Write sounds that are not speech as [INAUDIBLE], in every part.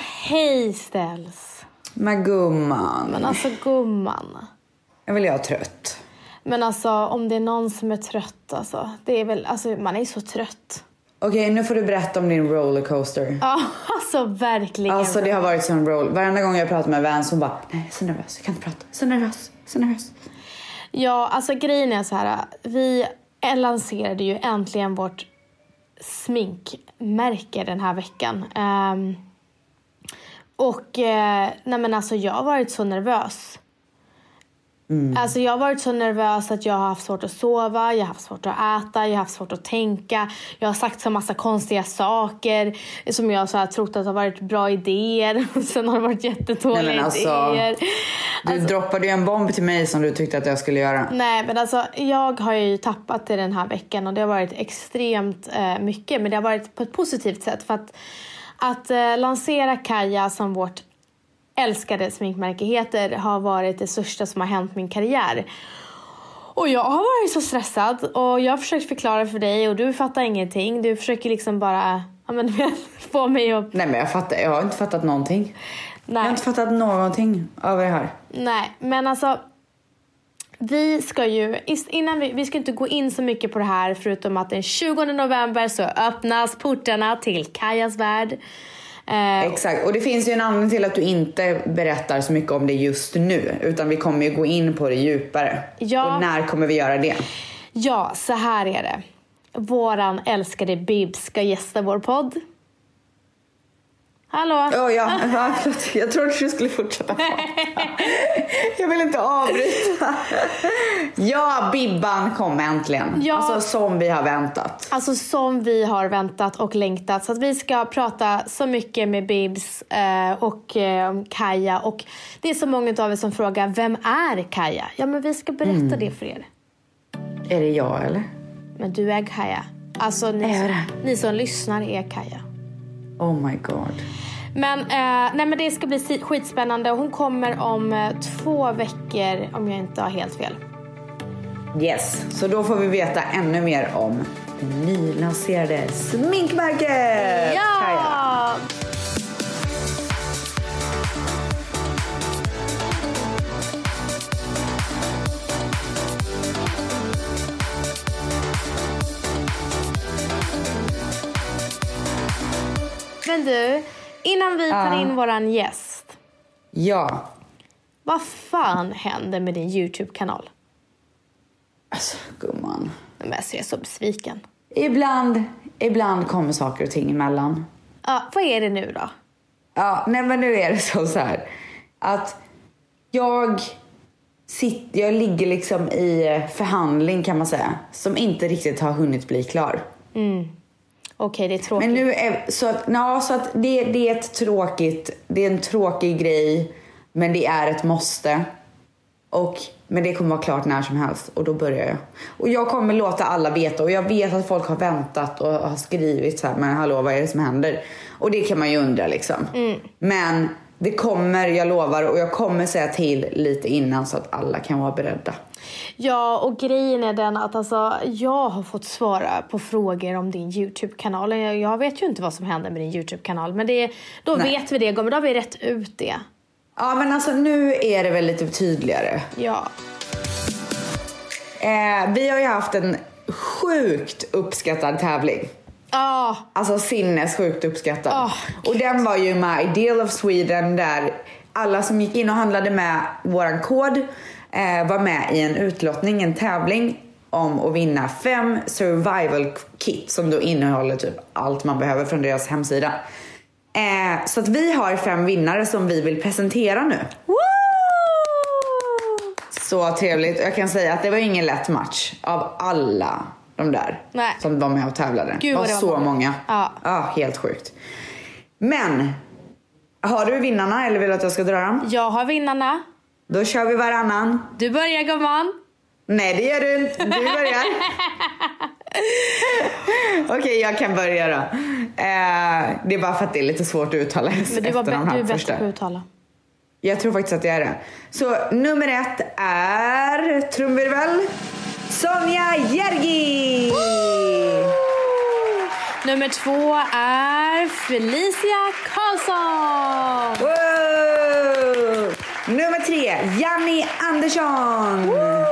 Hej ställs. Men gumman. Men alltså gumman. Jag vill jag trött. Men alltså om det är någon som är trött alltså. Det är väl, alltså man är så trött. Okej, nu får du berätta om din rollercoaster. Ja, [LAUGHS] alltså verkligen. Alltså det har varit sån roll. Varenda gång jag pratar med Vans hon bara, nej jag är så nervös, jag kan inte prata. Så nervös, så nervös. Ja, alltså grejen är så här. Vi lanserade ju äntligen vårt sminkmärke den här veckan. Ehm, och eh, nej men alltså jag har varit så nervös. Alltså jag har varit så nervös att jag har haft svårt att sova, jag har haft svårt att äta, jag har haft svårt att tänka. Jag har sagt så massa konstiga saker som jag så här trott att har varit bra idéer. [LAUGHS] Sen har det varit jättedåliga Nej, alltså, idéer. Du droppade ju en bomb till mig som du tyckte att jag skulle göra. Nej, men alltså jag har ju tappat det den här veckan och det har varit extremt eh, mycket. Men det har varit på ett positivt sätt för att, att eh, lansera Kaja som vårt älskade sminkmärke heter har varit det största som har hänt min karriär. Och jag har varit så stressad och jag har försökt förklara för dig och du fattar ingenting. Du försöker liksom bara ja, men, [LAUGHS] få mig att... Nej men jag fattar, jag har inte fattat någonting. Jag har Nej. inte fattat någonting av det här. Nej, men alltså. Vi ska ju, innan vi, vi ska inte gå in så mycket på det här förutom att den 20 november så öppnas portarna till Kajas värld. Eh, Exakt, och det finns ju en anledning till att du inte berättar så mycket om det just nu. Utan vi kommer ju gå in på det djupare. Ja. Och när kommer vi göra det? ja, så här är det. Våran älskade Bibs ska gästa vår podd. Hallå? Oh, ja, [LAUGHS] jag trodde du skulle fortsätta. [LAUGHS] Jag vill inte avbryta. Ja, Bibban kom äntligen. Ja. Alltså som vi har väntat. Alltså som vi har väntat och längtat. Så att vi ska prata så mycket med Bibs eh, och eh, Kaja. Och det är så många av er som frågar, vem är Kaja? Ja men vi ska berätta det för er. Är det jag eller? Men du är Kaja. Alltså ni, det? ni som lyssnar är Kaja. Oh my god. Men, eh, nej, men det ska bli skitspännande. Hon kommer om eh, två veckor om jag inte har helt fel. Yes, så då får vi veta ännu mer om nylanserade sminkmärket. Kaja. Men du, innan vi tar in våran gäst. Ja. Vad fan händer med din YouTube-kanal? Alltså gumman. Men alltså, jag är så besviken. Ibland, ibland kommer saker och ting emellan. Ja, vad är det nu då? Ja, nej men nu är det så, så här. Att jag, sitter, jag ligger liksom i förhandling kan man säga. Som inte riktigt har hunnit bli klar. Okej, det är tråkigt. Men nu är, så att, ja, så att det, det är ett tråkigt, det är en tråkig grej. Men det är ett måste. Och, men det kommer vara klart när som helst och då börjar jag. Och jag kommer låta alla veta och jag vet att folk har väntat och har skrivit så här, men hallå vad är det som händer? Och det kan man ju undra liksom. Men det kommer, jag lovar, och jag kommer säga till lite innan så att alla kan vara beredda. Ja, och grejen är den att alltså, jag har fått svara på frågor om din YouTube-kanal. Jag, vet ju inte vad som händer med din YouTube-kanal, men det, då Nej. vet vi det, men då har vi rätt ut det. Ja men alltså nu är det väl lite tydligare. Ja. Eh, vi har ju haft en sjukt uppskattad tävling. Ah, Alltså sinnessjukt uppskattad. Åh, och den var ju My Deal of Sweden där alla som gick in och handlade med våran kod eh, var med i en utlottning, en tävling om att vinna fem survival kit som då innehåller typ allt man behöver från deras hemsida. Eh, så att vi har fem vinnare som vi vill presentera nu. woo! Så trevligt. Jag kan säga att det var ingen lätt match av alla de där Nej. som var med och tävlade. Gud, var det var så många. många. Ja. ja, helt sjukt. Men, har du vinnarna eller vill du att jag ska dra dem? Jag har vinnarna. Då kör vi varannan. Du börjar gumman. Nej, det gör du inte. Du börjar. [LAUGHS] Okej, jag kan börja då. Eh, det är bara för att det är lite svårt att uttala Men du, var efter de här du är bättre på att uttala. Jag tror faktiskt att jag är det. Så nummer ett är trumvirvel. Sonja Järgi! Nummer två är Felicia Karlsson. Wow! Nummer tre, Janni Andersson. Woo!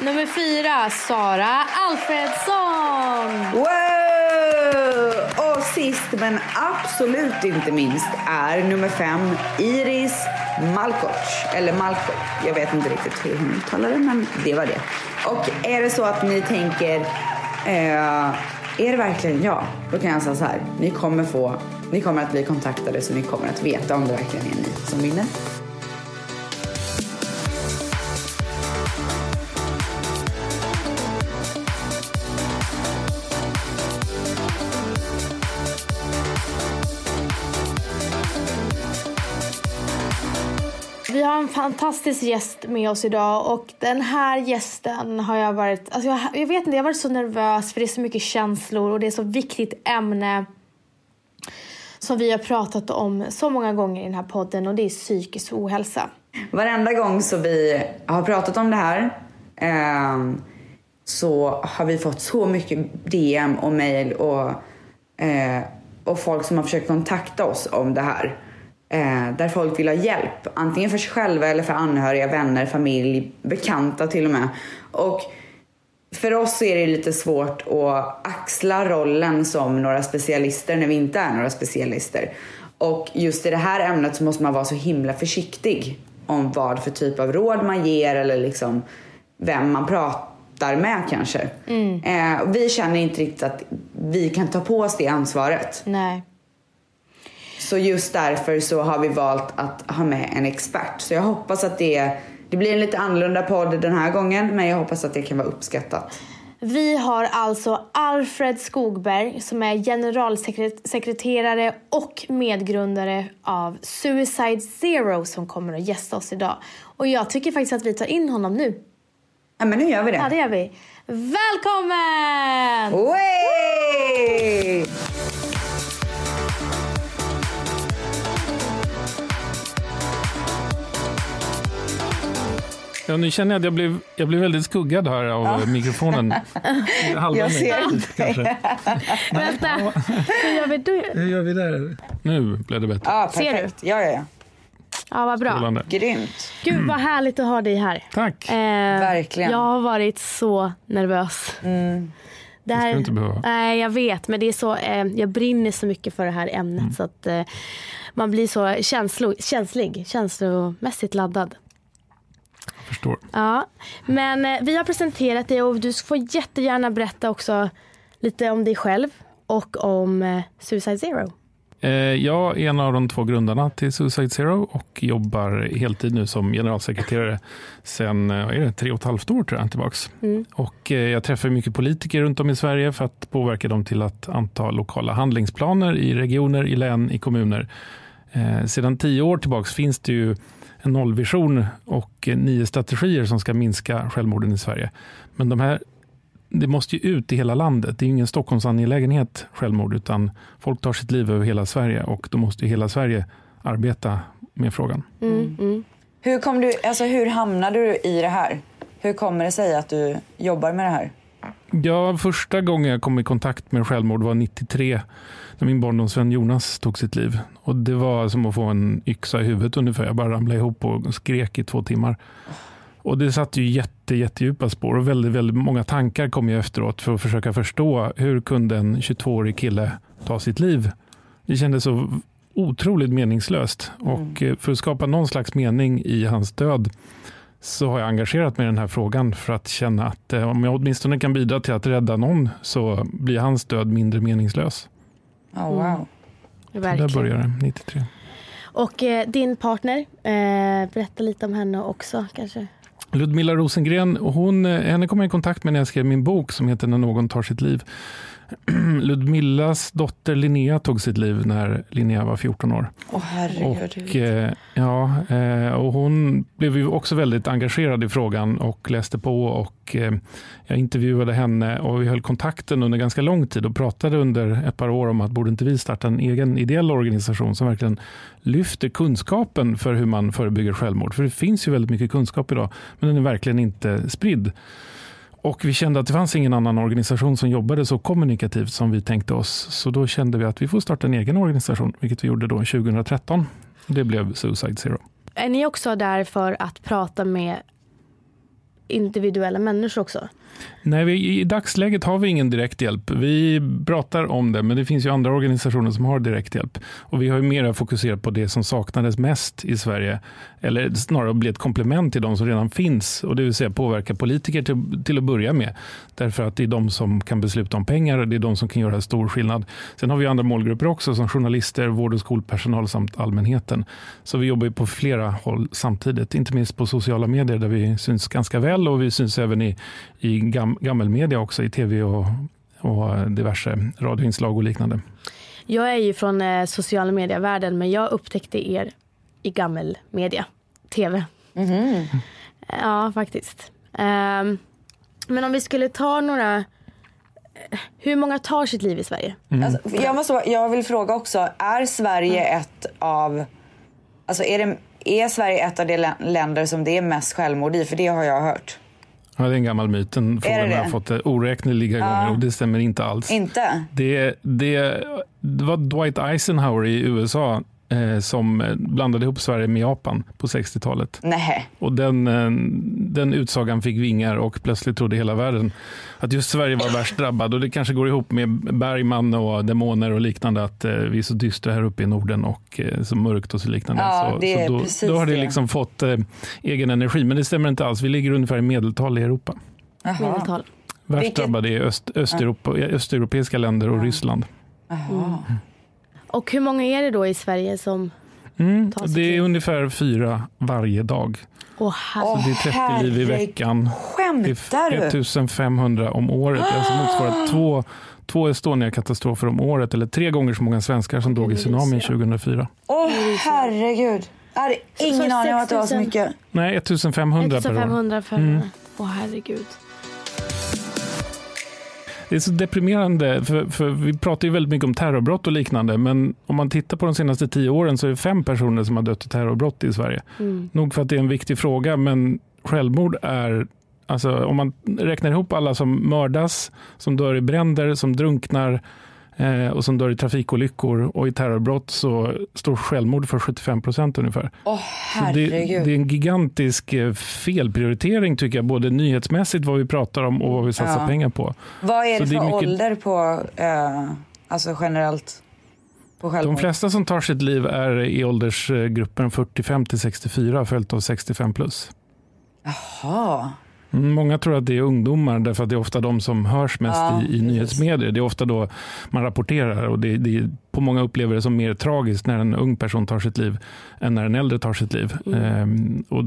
Nummer fyra, Sara Alfredsson. Wow! Och sist men absolut inte minst är nummer fem, Iris Malkoc. Eller Malkoc, jag vet inte riktigt hur hon uttalar det men det var det. Och är det så att ni tänker, eh, är det verkligen jag? Då kan jag säga så här, ni kommer, få, ni kommer att bli kontaktade så ni kommer att veta om det verkligen är ni som vinner. Fantastisk gäst med oss idag och den här gästen har jag varit, alltså jag, jag vet inte, jag har varit så nervös för det är så mycket känslor och det är så viktigt ämne som vi har pratat om så många gånger i den här podden och det är psykisk ohälsa. Varenda gång som vi har pratat om det här eh, så har vi fått så mycket DM och mail och, eh, och folk som har försökt kontakta oss om det här. Eh, där folk vill ha hjälp, antingen för sig själva eller för anhöriga, vänner, familj, bekanta till och med. Och för oss är det lite svårt att axla rollen som några specialister när vi inte är några specialister. Och just i det här ämnet så måste man vara så himla försiktig om vad för typ av råd man ger eller liksom vem man pratar med kanske. Mm. Eh, vi känner inte riktigt att vi kan ta på oss det ansvaret. Nej. Så just därför så har vi valt att ha med en expert. Så jag hoppas att det, det blir en lite annorlunda podd den här gången men jag hoppas att det kan vara uppskattat. Vi har alltså Alfred Skogberg som är generalsekreterare och medgrundare av Suicide Zero som kommer att gästa oss idag. Och jag tycker faktiskt att vi tar in honom nu. Ja men nu gör vi det. Ja det gör vi. Välkommen! Way! Ja, nu känner jag att jag blev, jag blev väldigt skuggad här av ja. mikrofonen. [LAUGHS] Halva jag ser inte. [LAUGHS] Vänta, hur gör vi då? Hur gör vi där? Nu blev det bättre. Ja, perfekt. Ser du? Ja, ja, ja. Ja, vad bra. Strålande. Grymt. Gud, vad härligt att ha dig här. Tack. Eh, Verkligen. Jag har varit så nervös. Mm. Det, här, det ska du inte behöva. Nej, jag vet. Men det är så, eh, jag brinner så mycket för det här ämnet. Mm. Så att eh, man blir så känslo, känslig, känslomässigt laddad förstår. Ja, men eh, vi har presenterat dig och du får jättegärna berätta också lite om dig själv och om eh, Suicide Zero. Eh, jag är en av de två grundarna till Suicide Zero och jobbar heltid nu som generalsekreterare sen är det, tre och ett halvt år tror jag, tillbaks. Mm. Och jag träffar mycket politiker runt om i Sverige för att påverka dem till att anta lokala handlingsplaner i regioner, i län, i kommuner. Sedan tio år tillbaks finns det ju en nollvision och nio strategier som ska minska självmorden i Sverige. Men de här, det måste ju ut i hela landet. Det är ingen Stockholmsangelägenhet självmord utan folk tar sitt liv över hela Sverige och då måste hela Sverige arbeta med frågan. Mm, mm. Hur, kom du, alltså hur hamnade du i det här? Hur kommer det sig att du jobbar med det här? Ja, första gången jag kom i kontakt med självmord var 93 när min barndomsvän Jonas tog sitt liv. Och Det var som att få en yxa i huvudet ungefär. Jag bara ramlade ihop och skrek i två timmar. Och Det satte ju jätte, jättedjupa spår och väldigt, väldigt många tankar kom ju efteråt för att försöka förstå hur kunde en 22-årig kille ta sitt liv. Det kändes så otroligt meningslöst och mm. för att skapa någon slags mening i hans död så har jag engagerat mig i den här frågan för att känna att eh, om jag åtminstone kan bidra till att rädda någon så blir hans död mindre meningslös. Oh, wow. Mm. Där började det, 93. Och eh, din partner, eh, berätta lite om henne också kanske. Ludmilla Rosengren, hon, eh, henne kom jag i kontakt med när jag skrev min bok som heter När någon tar sitt liv. [CLEARS THROAT] Ludmillas dotter Linnea tog sitt liv när Linnea var 14 år. Åh herregud. Och, eh, ja, eh, och hon blev ju också väldigt engagerad i frågan och läste på och eh, jag intervjuade henne och vi höll kontakten under ganska lång tid och pratade under ett par år om att borde inte vi starta en egen ideell organisation som verkligen lyfter kunskapen för hur man förebygger självmord. För det finns ju väldigt mycket kunskap idag men den är verkligen inte spridd. Och vi kände att det fanns ingen annan organisation som jobbade så kommunikativt som vi tänkte oss. Så då kände vi att vi får starta en egen organisation, vilket vi gjorde då 2013. Det blev Suicide Zero. Är ni också där för att prata med individuella människor också? Nej, vi, i dagsläget har vi ingen direkthjälp. Vi pratar om det, men det finns ju andra organisationer som har direkthjälp. Och vi har ju mera fokuserat på det som saknades mest i Sverige. Eller snarare bli ett komplement till de som redan finns. Och det vill säga påverka politiker till, till att börja med. Därför att det är de som kan besluta om pengar och det är de som kan göra stor skillnad. Sen har vi andra målgrupper också som journalister, vård och skolpersonal samt allmänheten. Så vi jobbar på flera håll samtidigt. Inte minst på sociala medier där vi syns ganska väl och vi syns även i, i gam, gammelmedia också i tv och, och diverse radioinslag och liknande. Jag är ju från eh, sociala medievärlden men jag upptäckte er i gammelmedia, tv. Mhm. Ja, faktiskt. Ehm, men om vi skulle ta några... eh, Hur många tar sitt liv i Sverige? Alltså, jag, måste, jag vill fråga också, är Sverige ett av... Alltså är, det, är Sverige ett av de lä- länder som det är mest självmord i? För det har jag hört. Ja, det är en gammal myt. Den frågan har jag fått oräkneliga gånger och det stämmer inte alls. Inte? Det, det, det var Dwight Eisenhower i USA eh, som eh, blandade ihop Sverige med Japan på 60-talet. Nej. Och den, eh, den utsagan fick vingar och plötsligt trodde hela världen att just Sverige var värst drabbad. Och det kanske går ihop med Bergman och demoner och liknande att eh, vi är så dystra här uppe i Norden och eh, så mörkt och så liknande. Ja, så, det är så då, precis då har det det. liksom fått eh, egen energi. Men det stämmer inte alls. Vi ligger ungefär i medeltal i Europa. Jaha. Medeltal. Värst Vilket- drabbade är öst, Östeuropa, östeuropeiska länder och Ryssland. Jaha. Och hur många är det då i Sverige som... Mm, Ta sitt det är liv. ungefär fyra varje dag. Åh, herre. Åh, Det är 30 liv i herregud. veckan. Skämtar Det är du? 1500 om året. Det alltså motsvarar [GASPS] två, två Estonia-katastrofer om året. Eller tre gånger så många svenskar som dog i tsunamin 2004. Åh herregud. Jag hade Så- ingen så aning om att det var så 6000. mycket. Nej, 1500 per år. 1500 för... Mm. Åh, herregud. Det är så deprimerande, för, för vi pratar ju väldigt mycket om terrorbrott och liknande, men om man tittar på de senaste tio åren så är det fem personer som har dött i terrorbrott i Sverige. Mm. Nog för att det är en viktig fråga, men självmord är Alltså om man räknar ihop alla som mördas, som dör i bränder, som drunknar eh, och som dör i trafikolyckor och i terrorbrott så står självmord för 75 procent ungefär. Så det, det är en gigantisk eh, felprioritering tycker jag, både nyhetsmässigt vad vi pratar om och vad vi satsar Ja. pengar på. Vad är så det det för är mycket- ålder på, eh, alltså generellt? De flesta som tar sitt liv är i åldersgruppen 45 till 64 följt av 65 plus. Jaha. Mm, Många tror att det är ungdomar därför att det är ofta de som hörs mest Ja, i, i nyhetsmedier. Det är ofta då man rapporterar och det, det är, på många upplever det som mer tragiskt när en ung person tar sitt liv än när en äldre tar sitt liv. Ehm, och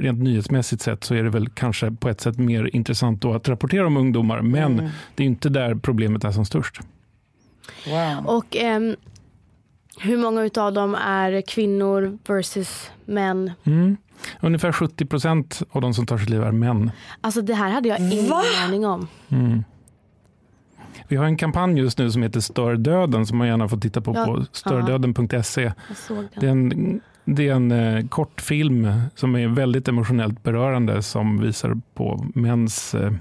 rent nyhetsmässigt sett så är det väl kanske på ett sätt mer intressant då att rapportera om ungdomar men Mm. det är inte där problemet är som störst. Wow. Och ehm, hur många utav dem är kvinnor versus män? Mm. Ungefär 70 procent av de som tar sitt liv är män. Alltså det här hade jag ingen aning om. Mm. Vi har en kampanj just nu som heter Stör döden som man gärna får titta på Ja, på stördöden.se. Det är en, det är en eh, kortfilm som är väldigt emotionellt berörande som visar på mäns eh,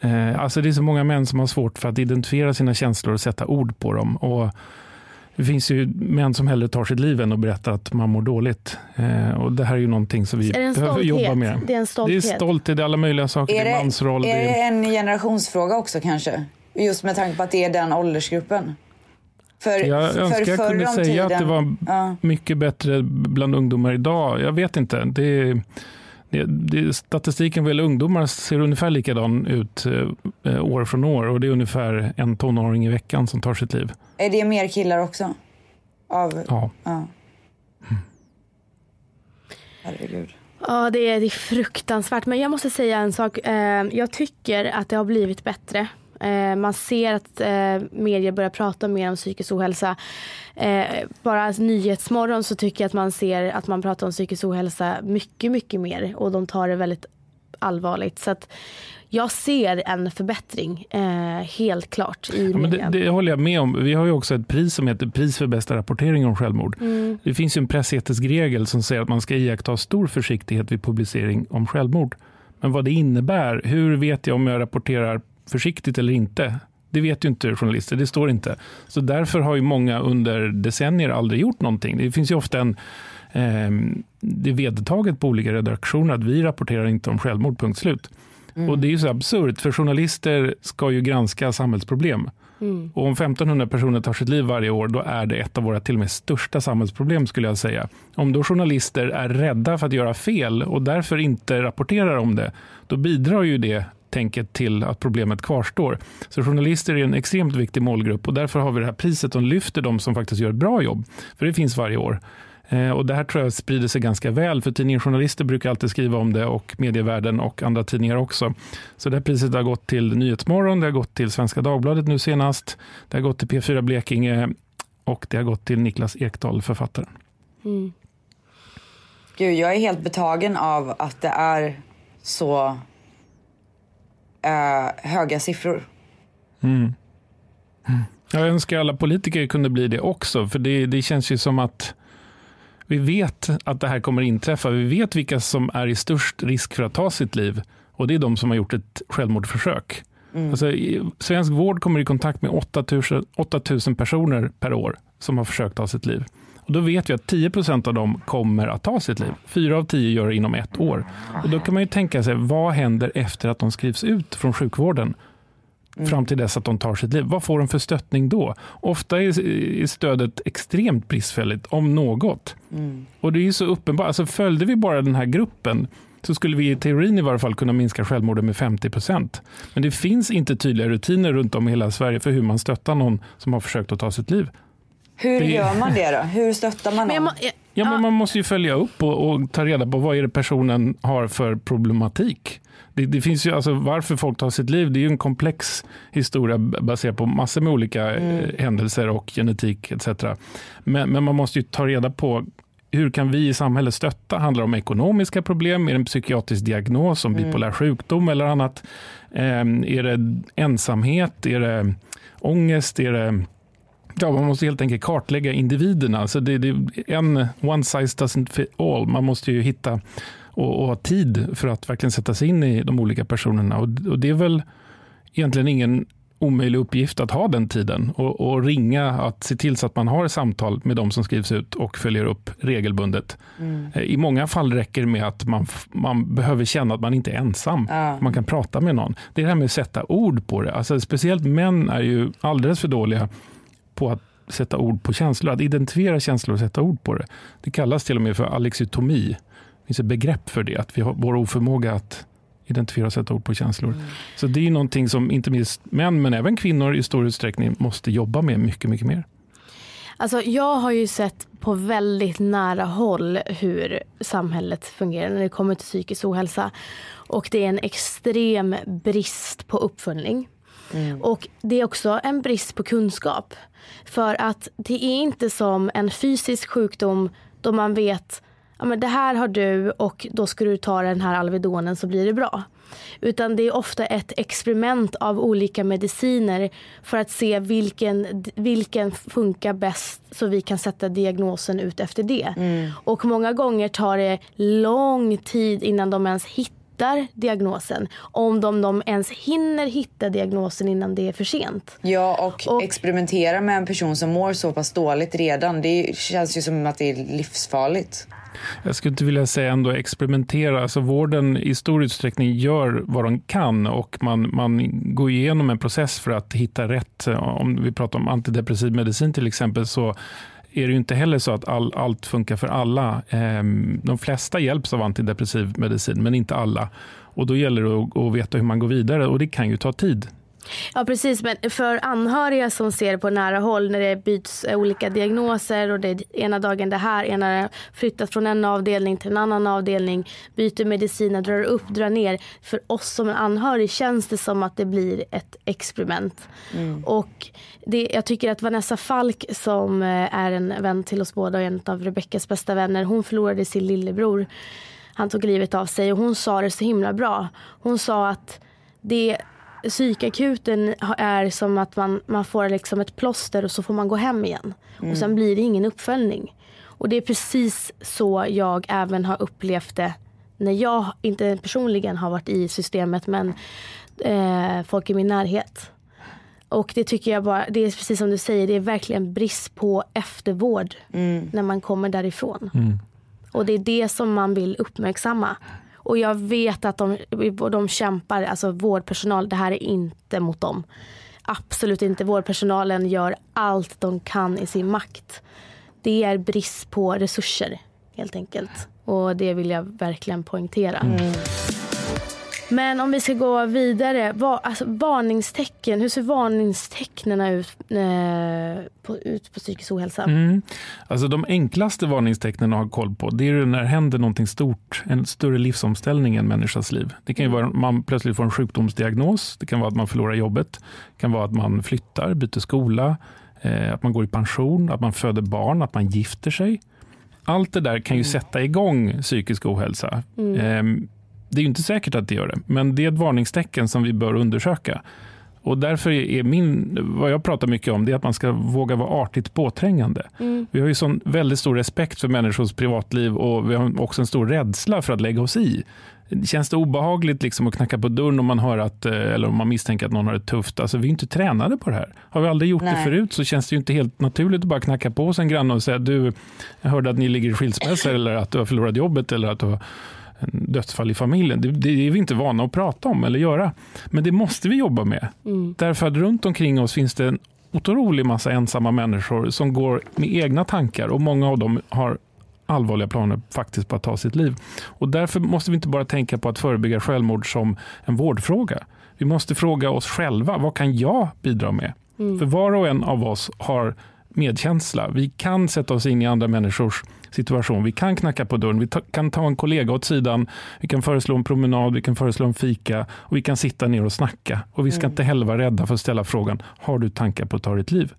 eh, Alltså det är så många män som har svårt för att identifiera sina känslor och sätta ord på dem. Och det finns ju män som hellre tar sitt liv än att berätta att man mår dåligt. Eh, och det här är ju någonting som vi Är behöver jobba stolthet? med. Det är en Det är stolthet. stolthet, det är alla möjliga saker. Är det är det, mansroll. är det det är, en generationsfråga också kanske? Just med tanke på att det är den åldersgruppen. För, jag för önskar jag kunde om säga att det tiden- var Ja. mycket bättre bland ungdomar idag. Jag vet inte. Det, det, det, statistiken vad gäller ungdomar ser ungefär likadan ut eh, år från år och det är ungefär en tonåring i veckan som tar sitt liv. Är det mer killar också? Av, Ja. ja. Herregud. Ja, det är, det är fruktansvärt. Men jag måste säga en sak. Eh, jag tycker att det har blivit bättre. Eh, man ser att eh, medier börjar prata mer om psykisk ohälsa. Eh, bara Nyhetsmorgon så tycker jag att man ser att man pratar om psykisk ohälsa mycket, mycket mer. Och de tar det väldigt allvarligt. Så att jag ser en förbättring, eh, helt klart, i Ja, men media. det, det håller jag med om. Vi har ju också ett pris som heter pris för bästa rapportering om självmord. Det finns ju en pressetisk regel som säger att man ska iaktta stor försiktighet vid publicering om självmord. Men vad det innebär, hur vet jag om jag rapporterar försiktigt eller inte? Det vet ju inte journalister, det står inte. Så därför har ju många under decennier aldrig gjort någonting. Det finns ju ofta en eh, det är vedertaget på olika redaktioner att vi rapporterar inte om självmord, punkt slut. Mm. Och det är ju så absurt, för journalister ska ju granska samhällsproblem. Mm. Och om 1500 personer tar sitt liv varje år, då är det ett av våra till och med största samhällsproblem skulle jag säga. Om då journalister är rädda för att göra fel och därför inte rapporterar om det, då bidrar ju det tänket till att problemet kvarstår. Så journalister är en extremt viktig målgrupp och därför har vi det här priset som lyfter de som faktiskt gör ett bra jobb. För det finns varje år. Eh, och det här tror jag sprider sig ganska väl, för tidningen Journalister brukar alltid skriva om det och medievärlden och andra tidningar också. Så det här priset har gått till Nyhetsmorgon, det har gått till Svenska Dagbladet nu senast, det har gått till P4 Blekinge och det har gått till Niklas Ekdahl, författaren. Mm. Gud, jag är helt betagen av att det är så uh, höga siffror. Mm. Mm. Jag önskar alla politiker kunde bli det också, för det, det känns ju som att vi vet att det här kommer inträffa. Vi vet vilka som är i störst risk för att ta sitt liv och det är de som har gjort ett självmordsförsök. Mm. Alltså, svensk vård kommer i kontakt med 8000, 8000 personer per år som har försökt ta sitt liv. Och då vet vi att 10% av dem kommer att ta sitt liv. Fyra av tio gör det inom ett år. Och då kan man ju tänka sig, vad händer efter att de skrivs ut från sjukvården? Mm. fram till dess att de tar sitt liv. Vad får de för stöttning då? Ofta är, stödet extremt bristfälligt, om något. Mm. Och det är så uppenbart, alltså följde vi bara den här gruppen så skulle vi i teorin i varje fall kunna minska självmorden med 50 procent. Men det finns inte tydliga rutiner runt om i hela Sverige för hur man stöttar någon som har försökt att ta sitt liv. Hur det... gör man det då? Hur stöttar man någon? Ja, men man måste ju följa upp och, och, ta reda på vad är det personen har för problematik. Det, det, finns ju, alltså, varför folk tar sitt liv, det är ju en komplex historia baserad på massor med olika eh, mm. händelser och genetik etc. Men, men, man måste ju ta reda på hur kan vi i samhället stötta? Handlar det om ekonomiska problem? Är det en psykiatrisk diagnos som mm. bipolär sjukdom eller annat? Eh, är det ensamhet? Är det ångest? Är det Ja, man måste helt enkelt kartlägga individerna. Alltså det, det, en one size doesn't fit all. Man måste ju hitta och, och ha tid för att verkligen sätta sig in i de olika personerna. Och, och det är väl egentligen ingen omöjlig uppgift att ha den tiden och, och, ringa, att se till så att man har samtal med de som skrivs ut och följer upp regelbundet. Mm. Eh, I många fall räcker det med att man, man behöver känna att man inte är ensam. Ja. Man kan prata med någon. Det är det här med att sätta ord på det. Alltså, speciellt män är ju alldeles för dåliga på att sätta ord på känslor, att identifiera känslor och sätta ord på det. Det kallas till och med för alexitomi finns ett begrepp för det, att vi har vår oförmåga att identifiera och sätta ord på känslor. Mm. Så det är någonting som inte minst män, men även kvinnor i stor utsträckning måste jobba med mycket, mycket mer. Alltså jag har ju sett på väldigt nära håll hur samhället fungerar när det kommer till psykisk ohälsa. Och det är en extrem brist på uppföljning. Mm. Och det är också en brist på kunskap. För att det är inte som en fysisk sjukdom då man vet ja, men det här har du och då ska du ta den här Alvedonen så blir det bra. Utan det är ofta ett experiment av olika mediciner för att se vilken, vilken funkar bäst så vi kan sätta diagnosen ut efter det. Mm. Och många gånger tar det lång tid innan de ens hittar diagnosen. Om de, de ens hinner hitta diagnosen innan det är för sent. Ja, och, och, experimentera med en person som mår så pass dåligt redan. Det känns ju som att det är livsfarligt. Jag skulle inte vilja säga ändå experimentera. Alltså vården i stor utsträckning gör vad de kan och man, man går igenom en process för att hitta rätt. Om vi pratar om antidepressiv medicin till exempel så är det ju inte heller så att all, allt funkar för alla. Ehm, de flesta hjälps av antidepressiv medicin, men inte alla. Och Då gäller det att, att veta hur man går vidare och det kan ju ta tid. Ja precis men för anhöriga som ser på nära håll när det byts olika diagnoser och det är ena dagen det här, ena flyttat från en avdelning till en annan avdelning, byter mediciner, drar upp, drar ner. För oss som en anhörig känns det som att det blir ett experiment. Mm. Och det, jag tycker att Vanessa Falk som eh, är en vän till oss båda och en av Rebeckas bästa vänner, hon förlorade sin lillebror. Han tog livet av sig och hon sa det så himla bra. Hon sa att det psykakuten är som att man, man får liksom ett plåster och så får man gå hem igen. Mm. Och sen blir det ingen uppföljning. Och det är precis så jag även har upplevt det när jag inte personligen har varit i systemet men eh, folk i min närhet. Och det tycker jag bara, det är precis som du säger, det är verkligen brist på eftervård Mm. när man kommer därifrån. Mm. Och det är det som man vill uppmärksamma. Och jag vet att de, de kämpar, alltså vårdpersonal, det här är inte mot dem. Absolut inte. Vårdpersonalen gör allt de kan i sin makt. Det är brist på resurser helt enkelt. Och det vill jag verkligen poängtera. Mm. Men om vi ska gå vidare. Va, alltså, varningstecken. Hur ser varningstecknen ut, eh, på, ut på psykisk ohälsa? Mm. Alltså de enklaste varningstecknen att ha koll på det är när det händer någonting stort, en större livsomställning i en människas liv. Det kan ju vara att man plötsligt får en sjukdomsdiagnos, det kan vara att man förlorar jobbet, det kan vara att man flyttar, byter skola, eh, att man går i pension, att man föder barn, att man gifter sig. Allt det där kan ju sätta igång psykisk ohälsa. Eh, det är ju inte säkert att det gör det, men det är ett varningstecken som vi bör undersöka. Och därför är min, vad jag pratar mycket om, det är att man ska våga vara artigt påträngande. Vi har ju sån väldigt stor respekt för människors privatliv och vi har också en stor rädsla för att lägga oss i. Känns det obehagligt liksom att knacka på dörren om man hör att, eh, eller om man misstänker att någon har det tufft? Alltså, vi är inte tränade på det här. Har vi aldrig gjort det Nej. förut så känns det ju inte helt naturligt att bara knacka på hos en granne och säga du, jag hörde att ni ligger i skilsmässa eller att du har förlorat jobbet eller att du har dödsfall i familjen. Det, det är vi inte vana att prata om eller göra. Men det måste vi jobba med. Därför att runt omkring oss finns det en otrolig massa ensamma människor som går med egna tankar och många av dem har allvarliga planer faktiskt på att ta sitt liv. Och därför måste vi inte bara tänka på att förebygga självmord som en vårdfråga. Vi måste fråga oss själva, vad kan jag bidra med? För var och en av oss har medkänsla. Vi kan sätta oss in i andra människors situation. Vi kan knacka på dörren, vi ta, kan ta en kollega åt sidan, vi kan föreslå en promenad, vi kan föreslå en fika och vi kan sitta ner och snacka. Och vi ska inte heller vara rädda för att ställa frågan, har du tankar på att ta ditt liv?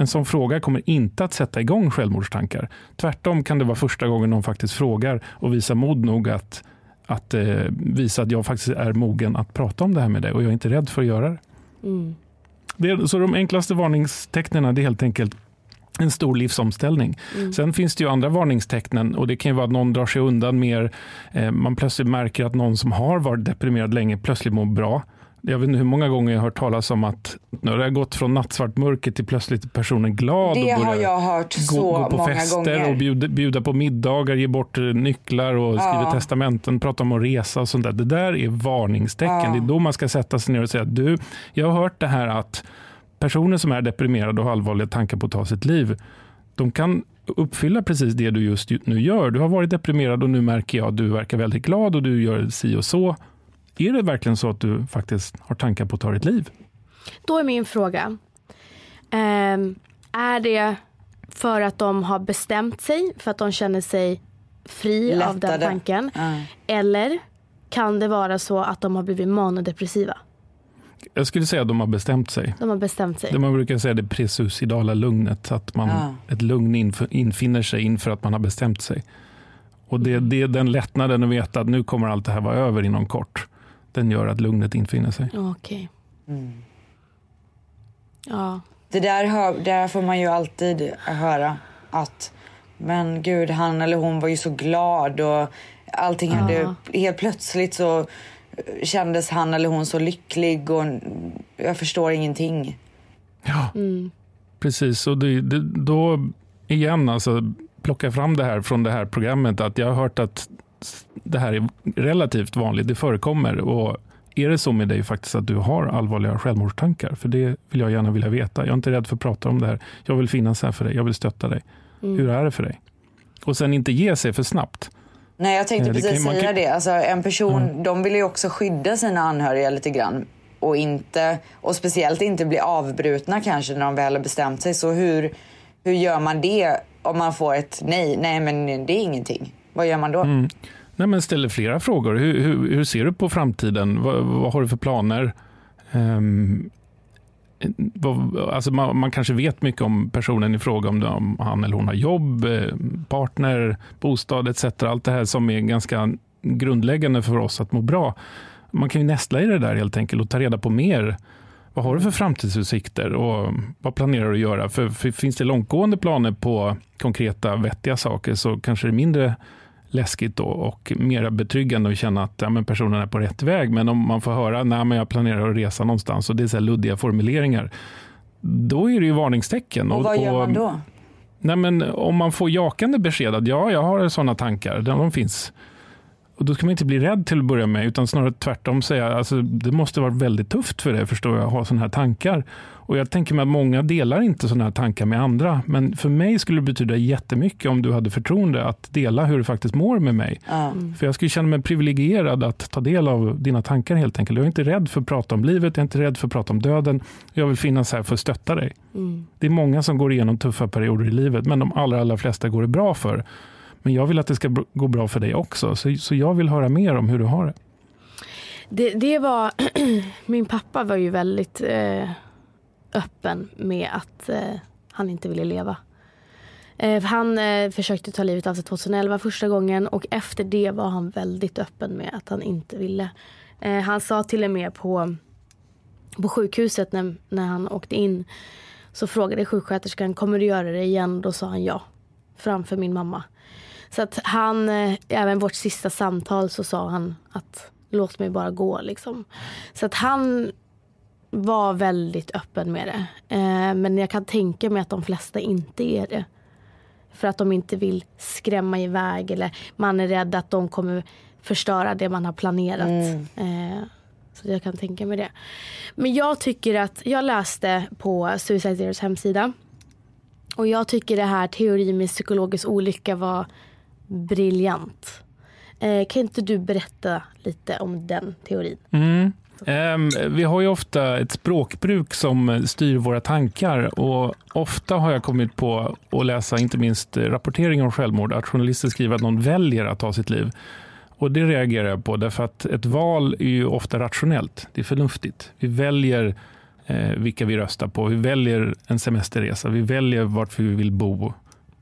En sån fråga kommer inte att sätta igång självmordstankar. Tvärtom kan det vara första gången någon faktiskt frågar och visar mod nog att, att eh, visa att jag faktiskt är mogen att prata om det här med dig och jag är inte rädd för att göra det. Mm. det så de enklaste varningstecknen är helt enkelt en stor livsomställning. Sen finns det ju andra varningstecknen och det kan ju vara att någon drar sig undan mer. Eh, man plötsligt märker att någon som har varit deprimerad länge plötsligt mår bra. Jag vet inte hur många gånger jag har hört talas om att nu har det gått från nattsvart mörker till plötsligt personen glad Det och har jag hört gå, så gå på många fester gånger. och bjuda, bjuda på middagar, ge bort eh, nycklar och skriva Ja. testamenten, prata om att resa och sånt där. Det där är varningstecken. Ja. Det är då man ska sätta sig ner och säga att du, jag har hört det här att personer som är deprimerade och har allvarliga tankar på att ta sitt liv, de kan uppfylla precis det du just nu gör. Du har varit deprimerad och nu märker jag att du verkar väldigt glad och du gör si och så. Är det verkligen så att du faktiskt har tankar på att ta ditt liv? Då är min fråga. ehm, är det för att de har bestämt sig, för att de känner sig fri av den Lättade. tanken? Ja. Eller kan det vara så att de har blivit manodepressiva? Jag skulle säga att de har bestämt sig. De har bestämt sig. Det man brukar säga det presuicidala lugnet, att man, Ja. ett lugn inf- infinner sig inför att man har bestämt sig. Och det, det är den lättnaden att veta att nu kommer allt det här vara över inom kort. Den gör att lugnet infinner sig. Okej. Mm. Ja. Det där, hör, där får man ju alltid höra. Att men gud, han eller hon var ju så glad och allting hade... Helt plötsligt så kändes han eller hon så lycklig och jag förstår ingenting. Ja, precis. Och det, det, då igen, alltså, plocka fram det här från det här programmet. Att jag har hört att det här är relativt vanligt, det förekommer. Och är det så med dig faktiskt att du har allvarliga självmordstankar? För det vill jag gärna vilja veta. Jag är inte rädd för att prata om det här. Jag vill finnas här för dig, jag vill stötta dig. Hur är det för dig? Och sen inte ge sig för snabbt. Nej, jag tänkte Eh, det precis man säga det. Alltså, en person, de vill ju också skydda sina anhöriga lite grann. Och, inte, och speciellt inte bli avbrutna kanske när de väl har bestämt sig. Så hur, hur gör man det om man får ett nej? Nej, men det är ingenting. Vad gör man då? Mm. Nej, men ställer flera frågor. Hur, hur, hur ser du på framtiden? Vad, vad har du för planer? Vad, alltså man, man kanske vet mycket om personen i fråga, om, om han eller hon har jobb, eh, partner, bostad etc. Allt det här som är ganska grundläggande för oss att må bra. Man kan ju nästla i det där helt enkelt och ta reda på mer. Vad har du för framtidsutsikter och vad planerar du att göra? För, för finns det långtgående planer på konkreta vettiga saker så kanske det är mindre läskigt då och mer betryggande att känna att ja, men personen är på rätt väg. Men om man får höra att jag planerar att resa någonstans och det är så luddiga formuleringar, då är det ju varningstecken. Och vad gör man då? Nej, men om man får jakande besked att ja, jag har sådana tankar, de finns. Och då ska man inte bli rädd till att börja med, utan snarare tvärtom säga alltså, det måste vara väldigt tufft för dig förstår jag, att ha sådana här tankar. Och jag tänker mig att många delar inte sådana här tankar med andra. Men för mig skulle det betyda jättemycket om du hade förtroende att dela hur du faktiskt mår med mig. Mm. För jag skulle känna mig privilegierad att ta del av dina tankar helt enkelt. Jag är inte rädd för att prata om livet, jag är inte rädd för att prata om döden. Jag vill finnas här för att stötta dig. Mm. Det är många som går igenom tuffa perioder i livet, men de allra, allra flesta går det bra för. Men jag vill att det ska gå bra för dig också, så, så jag vill höra mer om hur du har det. Det, det var, [CLEARS THROAT] min pappa var ju väldigt eh öppen med att eh, han inte ville leva. Eh, han eh, försökte ta livet av sig 2011 första gången och efter det var han väldigt öppen med att han inte ville. Eh, han sa till och med på, på sjukhuset när, när han åkte in så frågade sjuksköterskan kommer du göra det igen? Då sa han ja framför min mamma. Så att han, eh, även vårt sista samtal så sa han att låt mig bara gå liksom. Så att han var väldigt öppen med det. Eh, men jag kan tänka mig att de flesta inte är det. För att de inte vill skrämma iväg eller man är rädd att de kommer förstöra det man har planerat. Mm. Eh, så jag kan tänka mig det. Men jag tycker att, jag läste på Suicide Zeros hemsida och jag tycker det här teorin med psykologisk olycka var briljant. Eh, kan inte du berätta lite om den teorin? Mm. Ehm, vi har ju ofta ett språkbruk som styr våra tankar och ofta har jag kommit på att läsa inte minst rapportering om självmord, att journalister skriver att någon väljer att ta sitt liv. Och Det reagerar jag på, därför att ett val är ju ofta rationellt. Det är förnuftigt. Vi väljer eh, vilka vi röstar på. Vi väljer en semesterresa. Vi väljer vart vi vill bo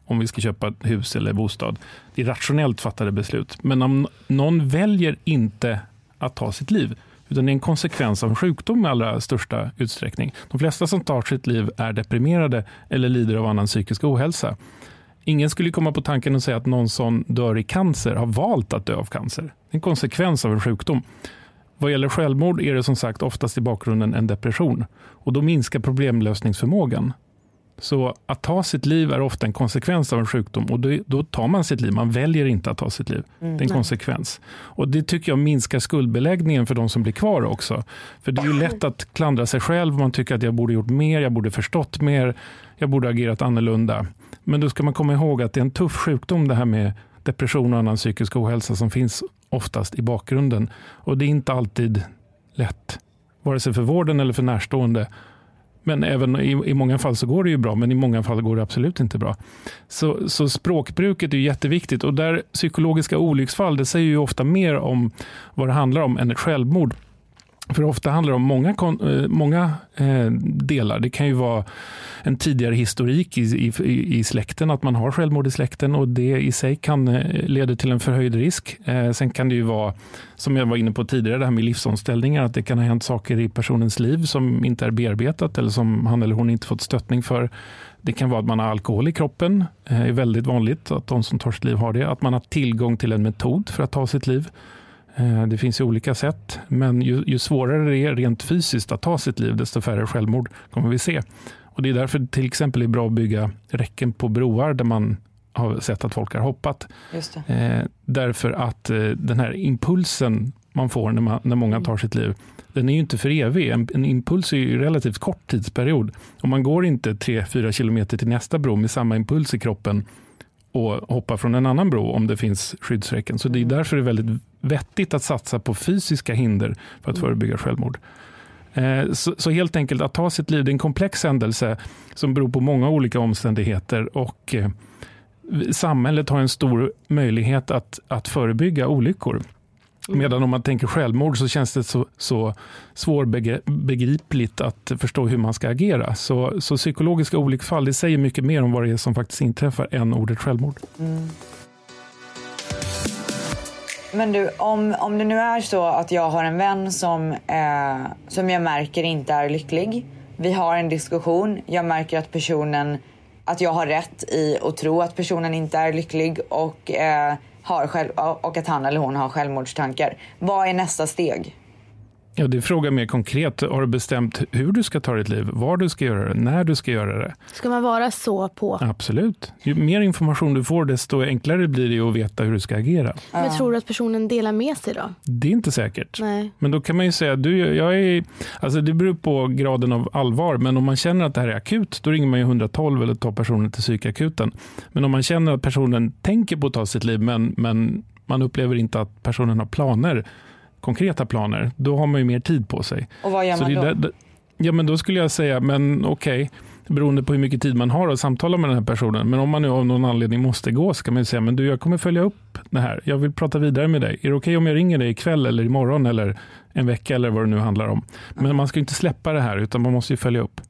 om vi ska köpa hus eller bostad. Det är rationellt fattade beslut. Men om någon väljer inte att ta sitt liv, utan det är en konsekvens av en sjukdom i allra största utsträckning. De flesta som tar sitt liv är deprimerade eller lider av annan psykisk ohälsa. Ingen skulle komma på tanken att säga att någon som dör i cancer har valt att dö av cancer. Det är en konsekvens av en sjukdom. Vad gäller självmord är det som sagt oftast i bakgrunden en depression och då minskar problemlösningsförmågan. Så att ta sitt liv är ofta en konsekvens av en sjukdom och då, tar man sitt liv. Man väljer inte att ta sitt liv. Mm, det är en konsekvens. Och Det tycker jag minskar skuldbeläggningen för de som blir kvar också. För det är ju lätt att klandra sig själv. Man tycker att jag borde gjort mer, jag borde förstått mer, jag borde agerat annorlunda. Men då ska man komma ihåg att det är en tuff sjukdom det här med depression och annan psykisk ohälsa som finns oftast i bakgrunden. Och det är inte alltid lätt, vare sig för vården eller för närstående men även i, i många fall så går det ju bra, men i många fall går det absolut inte bra. Så, så språkbruket är jätteviktigt och där psykologiska olycksfall, det säger ju ofta mer om vad det handlar om än ett självmord. För ofta handlar det om många, eh, många eh, delar. Det kan ju vara en tidigare historik i, i, i släkten, att man har självmord i släkten och det i sig kan eh, leda till en förhöjd risk. Sen kan det ju vara, som jag var inne på tidigare, det här med livsomställningar, att det kan ha hänt saker i personens liv som inte är bearbetat eller som han eller hon inte fått stöttning för. Det kan vara att man har alkohol i kroppen, det är väldigt vanligt att de som tar sitt liv har det. Att man har tillgång till en metod för att ta sitt liv. Eh, det finns ju olika sätt, men ju, ju, svårare det är rent fysiskt att ta sitt liv, desto färre självmord kommer vi se. Och Det är därför det till exempel är bra att bygga räcken på broar där man har sett att folk har hoppat. Eh, därför att eh, den här impulsen man får när, man, när många tar sitt liv, den är ju inte för evig. En, en impuls är ju relativt kort tidsperiod. Och man går inte 3-4 kilometer till nästa bro med samma impuls i kroppen och hoppa från en annan bro om det finns skyddsräcken. Så det är mm. därför det är väldigt vettigt att satsa på fysiska hinder för att mm. förebygga självmord. Eh, så, så, helt enkelt att ta sitt liv, det är en komplex händelse som beror på många olika omständigheter och eh, samhället har en stor möjlighet att, att förebygga olyckor. Mm. Medan om man tänker självmord så känns det så, så svårbegripligt att förstå hur man ska agera. Så, så psykologiska olycksfall det säger mycket mer om vad det är som faktiskt inträffar än ordet självmord. Mm. Men du, om, om det nu är så att jag har en vän som, eh, som jag märker inte är lycklig. Vi har en diskussion. Jag märker att personen, att jag har rätt i att tro att personen inte är lycklig och eh, har själv, och att han eller hon har självmordstankar. Vad är nästa steg? Ja, det är frågan mer konkret. Har du bestämt hur du ska ta ditt liv, var du ska göra det, när du ska göra det? Ska man vara så på? Absolut. Ju mer information du får, desto enklare blir det att veta hur du ska agera. Men tror du att personen delar med sig då? Det är inte säkert. Nej. Men då kan man ju säga, du, jag är, alltså det beror på graden av allvar, men om man känner att det här är akut, då ringer man ju 112 eller tar personen till psykakuten. Men om man känner att personen tänker på att ta sitt liv, men, men man upplever inte att personen har planer, konkreta planer, då har man ju mer tid på sig. Och vad gör Så man det då? är där- ja, men då skulle jag säga, men okej, beroende på hur mycket tid man har att samtala med den här personen. Men om man nu av någon anledning måste gå, så kan man ju säga, men du, jag kommer följa upp det här. Jag vill prata vidare med dig. Är det okej om jag ringer dig ikväll eller imorgon eller en vecka eller vad det nu handlar om? Men man ska ju inte släppa det här, utan man måste ju följa upp.